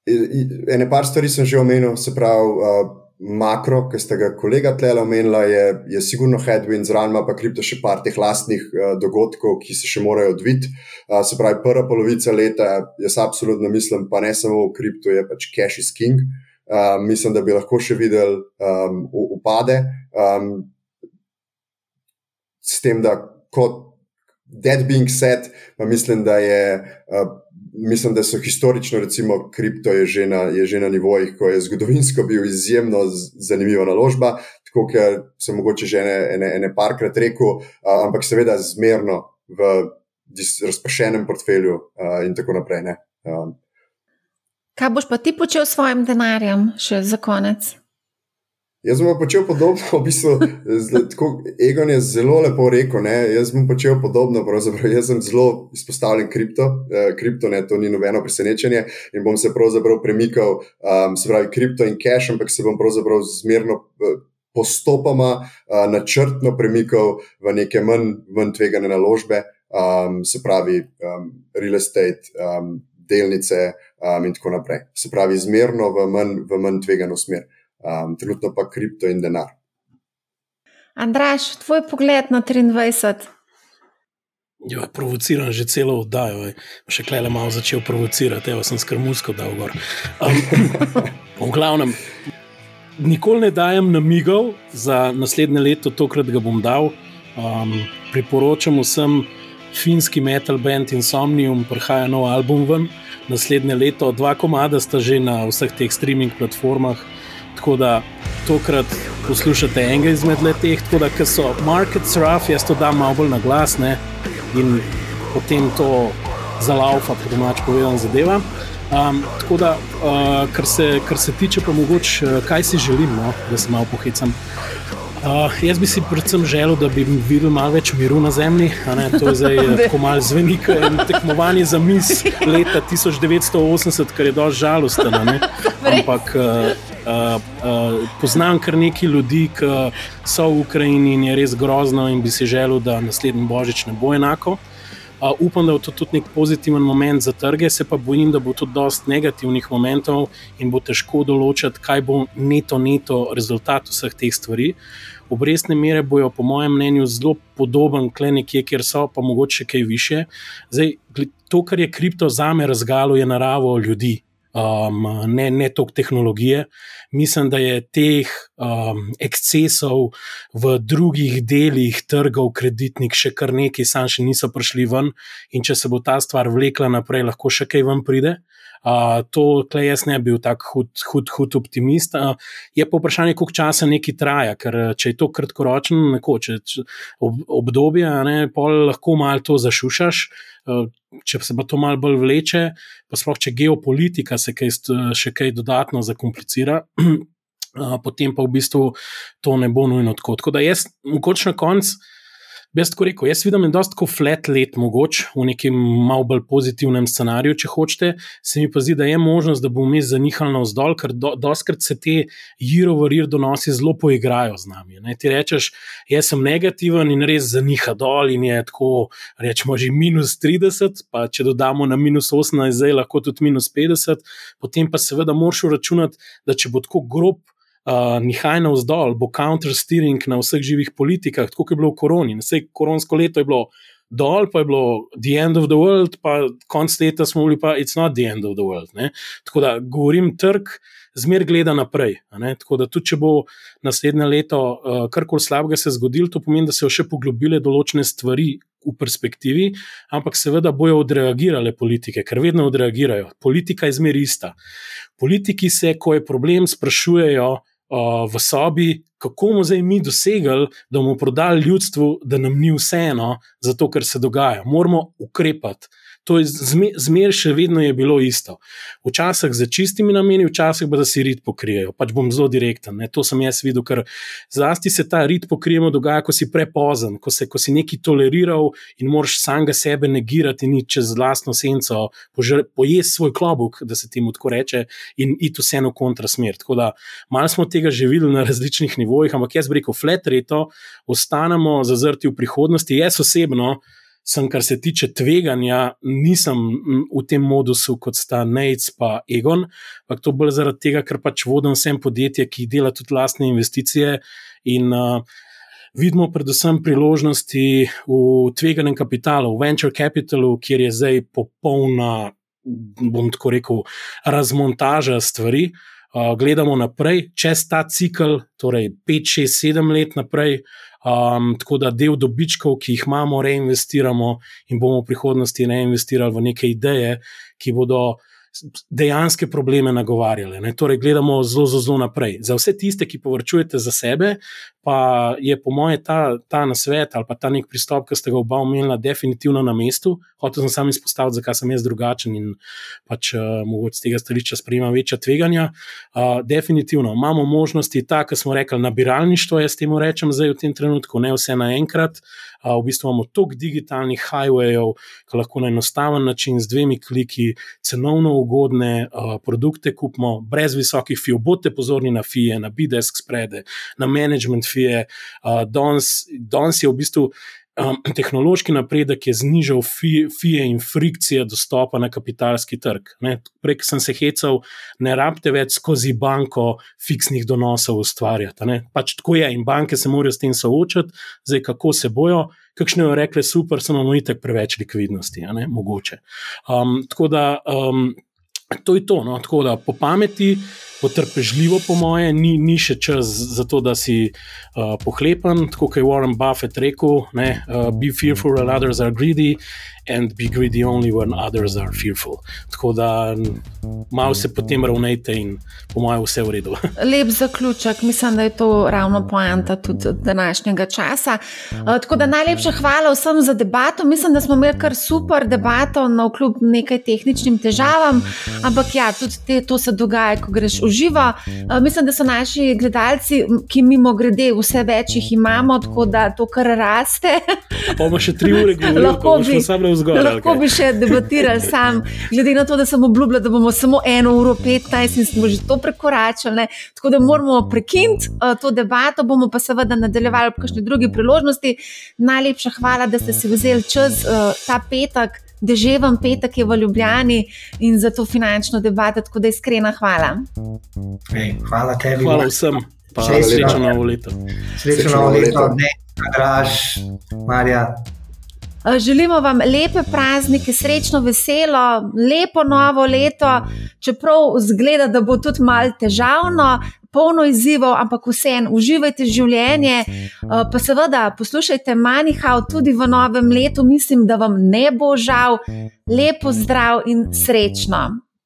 Ene par stvari sem že omenil, se pravi, uh, makro, ki ste ga kolega Tlela omenila, je, je sigurno headwind, zraven pa kripto še par teh lastnih uh, dogodkov, ki se še morajo odviti. Uh, se pravi, prva polovica leta, jaz absolutno mislim, pa ne samo v kriptu, je pač cash is king. Uh, mislim, da bi lahko še videli um, upade. Um, s tem, da kot that being said, pa mislim, da je. Uh, mislim, da so historično, recimo, kripto je že na, je že na nivojih, ko je zgodovinsko bil izjemno zanimiva naložba, tako ker sem mogoče že ene, ene, ene parkrat rekel, uh, ampak seveda zmerno v razpršenem portfelju uh, in tako naprej. Um. Kaj boš pa ti počel s svojim denarjem, še za konec? Jaz bom počel podobno, v bistvu, tako, Egon je zelo lepo rekel. Ne? Jaz bom počel podobno, jaz sem zelo izpostavljen kripto, eh, kripto ne, to ni nobeno presenečenje in bom se pravzaprav premikal, um, se pravi, kripto in cash, ampak se bom pravzaprav zmerno. Eh, postopoma, uh, načrtno premikal v neke manj, manj tvegane naložbe, um, se pravi, um, real estate, um, delnice um, in tako naprej. Se pravi, zmerno v manj, v manj tvegano smer um, trenutno pa kripto in denar. Andraš, tvoj pogled na 23. Jo, provociram že celo oddajo, še klej le malo začel provocirati, evo sem skrmusko dal gor. Um, v glavnem, nikoli ne dajem namigov za naslednje leto, tokrat ga bom dal. Um, priporočam vsem finski metal band Insomnium, prihaja nov album ven naslednje leto, dva komada sta že na vseh teh streaming platformah. Tako da tokrat poslušate enega izmed teh, tako da so markets rough, jaz to dam malo bolj na glas ne? in potem to zalaufa, po domač povedano, zadeva. Um, tako da, uh, kar, se, kar se tiče, pa mogoče, uh, kaj si želim, no? da se malo pohicam. Uh, jaz bi si predvsem želel, da bi videl malo več miru na zemlji. To je zdaj tako malo zvenik in tekmovanje za mis leta 1980, kar je dosti žalostno. Ampak uh, uh, poznam kar nekaj ljudi, ki so v Ukrajini in je res grozno, in bi si želel, da naslednji božič ne bo enako. Uh, upam, da bo to tudi nek pozitiven moment za trge, se pa bojim, da bo tudi dosti negativnih momentov in bo težko določiti, kaj bo neto, neto rezultat vseh teh stvari. Obrestne mere bojo, po mojem mnenju, zelo podoben, kle nekje, kjer so, pa mogoče kaj više. Zdaj, to, kar je kripto za me razgalo, je naravo ljudi, um, ne, ne toliko tehnologije. Mislim, da je teh um, ekscesov v drugih delih trgov kreditnih še kar nekaj, sam še niso prišli ven, in če se bo ta stvar vlekla naprej, lahko še kaj ven pride. Uh, to, kle jaz ne bi bil tako hud, hud, hud optimist. Uh, je pa vprašanje, koliko časa nekaj traja, ker če je to kratkoročno, neko če, če, ob, obdobje, ne, pol lahko malo to zašušaš. Uh, če se pa to malo bolj vleče, pa sploh če geopolitika se kaj, še kaj dodatno zakomplicira. Potem pa v bistvu to ne bo nujno tako. Tako da jaz, mogoče na koncu, Bi jaz tako rekel, jaz vidim, je dosta flat let mogoče v nekem malo bolj pozitivnem scenariju, če hočete. Se mi pa zdi, da je možnost, da bo vmes zanihal navzdol, ker do, doskrat se te jirovarir donosi zelo poigrajo z nami. Ne? Ti rečeš, jaz sem negativen in res zaniha dol in je tako, rečemo že minus 30, pa če dodamo na minus 18, zdaj lahko tudi minus 50, potem pa seveda moraš računati, da če bo tako grob uh, nihaj navzdol, bo counter-steering na vseh živih politikah, tako kot je bilo v koroni. Vse koronsko leto je bilo dol, pa je bilo the end of the world, pa konc leta smo bili pa it's not the end of the world. Ne? Tako da govorim trg. Zmer gleda naprej. Tako da, tudi če bo naslednje leto uh, karkoli slabega se zgodilo, to pomeni, da se bodo še poglobile določene stvari v perspektivi, ampak seveda bojo odreagirale politike, ker vedno odreagirajo. Politika je zmer ista. Politiki se, ko je problem, sprašujejo, v sobi, kako bomo zdaj mi dosegli, da bomo prodali ljudstvu, da nam ni vseeno, zato ker se dogaja. Moramo ukrepati. To je zmer še vedno je bilo isto. Včasih za čistimi nameni, včasih pa da si rit pokrijejo. Pač bom zelo direkten. Ne? To sem jaz videl, ker zlasti se ta rit pokrijemo dogaja, ko si prepozen, ko, se, ko si nekaj toleriral in moraš samega sebe negirati in čez vlastno senco pojesti svoj klobuk, da se temu tako reče, in iti vseeno kontrasmer. Tako da malo smo tega že videli na različnih nivojih, ampak jaz bi rekel, flat reto, ostanemo zazrti v prihodnosti. Jaz osebno sem, kar se tiče tveganja, nisem v tem modusu kot sta Neitz in Egon, ampak to bolj zaradi tega, ker pač vodim vsem podjetje, ki dela tudi lastne investicije in uh, vidimo predvsem priložnosti v tveganem kapitalu, v venture capitalu, kjer je zdaj popolna, bom tako rekel, razmontaža stvari. Uh, gledamo naprej, čez ta cikl, torej 5, 6, 7 let naprej, Um, tako da del dobičkov, ki jih imamo, reinvestiramo in bomo v prihodnosti reinvestirali v neke ideje, ki bodo dejanske probleme nagovarjale. Ne? Torej, gledamo zelo, zelo, zelo naprej. Za vse tiste, ki povrčujete za sebe, pa je po moje ta, ta nasvet ali pa ta nek pristop, ki ste ga oba omenila, definitivno na mestu. Hotel sem sam izpostaviti, zakaj sem jaz drugačen in pač uh, mogoče z tega stališča sprejema večja tveganja. Uh, definitivno imamo možnosti, tako smo rekli, nabiralništvo, jaz temu rečem zdaj v tem trenutku, ne vse naenkrat. Uh, v bistvu imamo toliko digitalnih highwayov, ki lahko na enostaven način z dvemi kliki cenovno ugodne uh, produkte kupimo, brez visokih fijev. Bodite pozorni na fije, na bidesk sprede, na management fije. Uh, danes je v bistvu. Um, tehnološki napredek je znižal fije in frikcije dostopa na kapitalski trg. Prej sem se hecal, ne rabite več skozi banko fiksnih donosov ustvarjati. Pač tako je in banke se morajo s tem soočati, zdaj kako se bojo. Kakšne jo rekle, super, samo imamo itek preveč likvidnosti, mogoče. Um, tako da. Um, To je to, no? tako da po pameti, potrpežljivo, po moje, ni, ni še čas za to, da si uh, pohlepen. Tako kot je Warren Buffett rekel: ne, uh, Be fearful others are greedy, and be greedy only when others are fearful. Tako da malo se potem ravnajte in po mojem vse v redu. Lep zaključek, mislim, da je to ravno poanta tudi današnjega časa. Uh, tako da najlepša hvala vsem za debato. Mislim, da smo imeli kar super debato, no kljub nekaj tehničnim težavam, ampak ja, tudi te, to se dogaja, ko greš v živo. Uh, mislim, da so naši gledalci, ki mimo grede, vse več jih imamo, tako da to kar raste. Pa bomo še tri ure govorili, lahko bi samo vzgor. Lahko bi še debatirali sam, glede na to, da sem obljubila, da bomo samo eno uro 15 in smo že to prekoračili. Tako da moramo prekiniti uh, to debato, bomo pa seveda nadaljevali ob kakšni drugi priložnosti. Najlepša hvala, da ste si vzeli čas uh, ta petek. Deževen petek je v Ljubljani in za to finančno debato, tako da iskrena hvala. Ej, hvala tebi. Hvala vsem. Srečno novo leto. Srečno novo leto, ne, draž, Marja. Eh, želimo vam lepe praznike, srečno, veselo, lepo novo leto, čeprav zgleda, da bo tudi malo težavno, polno izzivov, ampak vseeno uživajte življenje. Eh, pa seveda poslušajte Manihau tudi v novem letu, mislim, da vam ne bo žal. Lepo zdrav in srečno.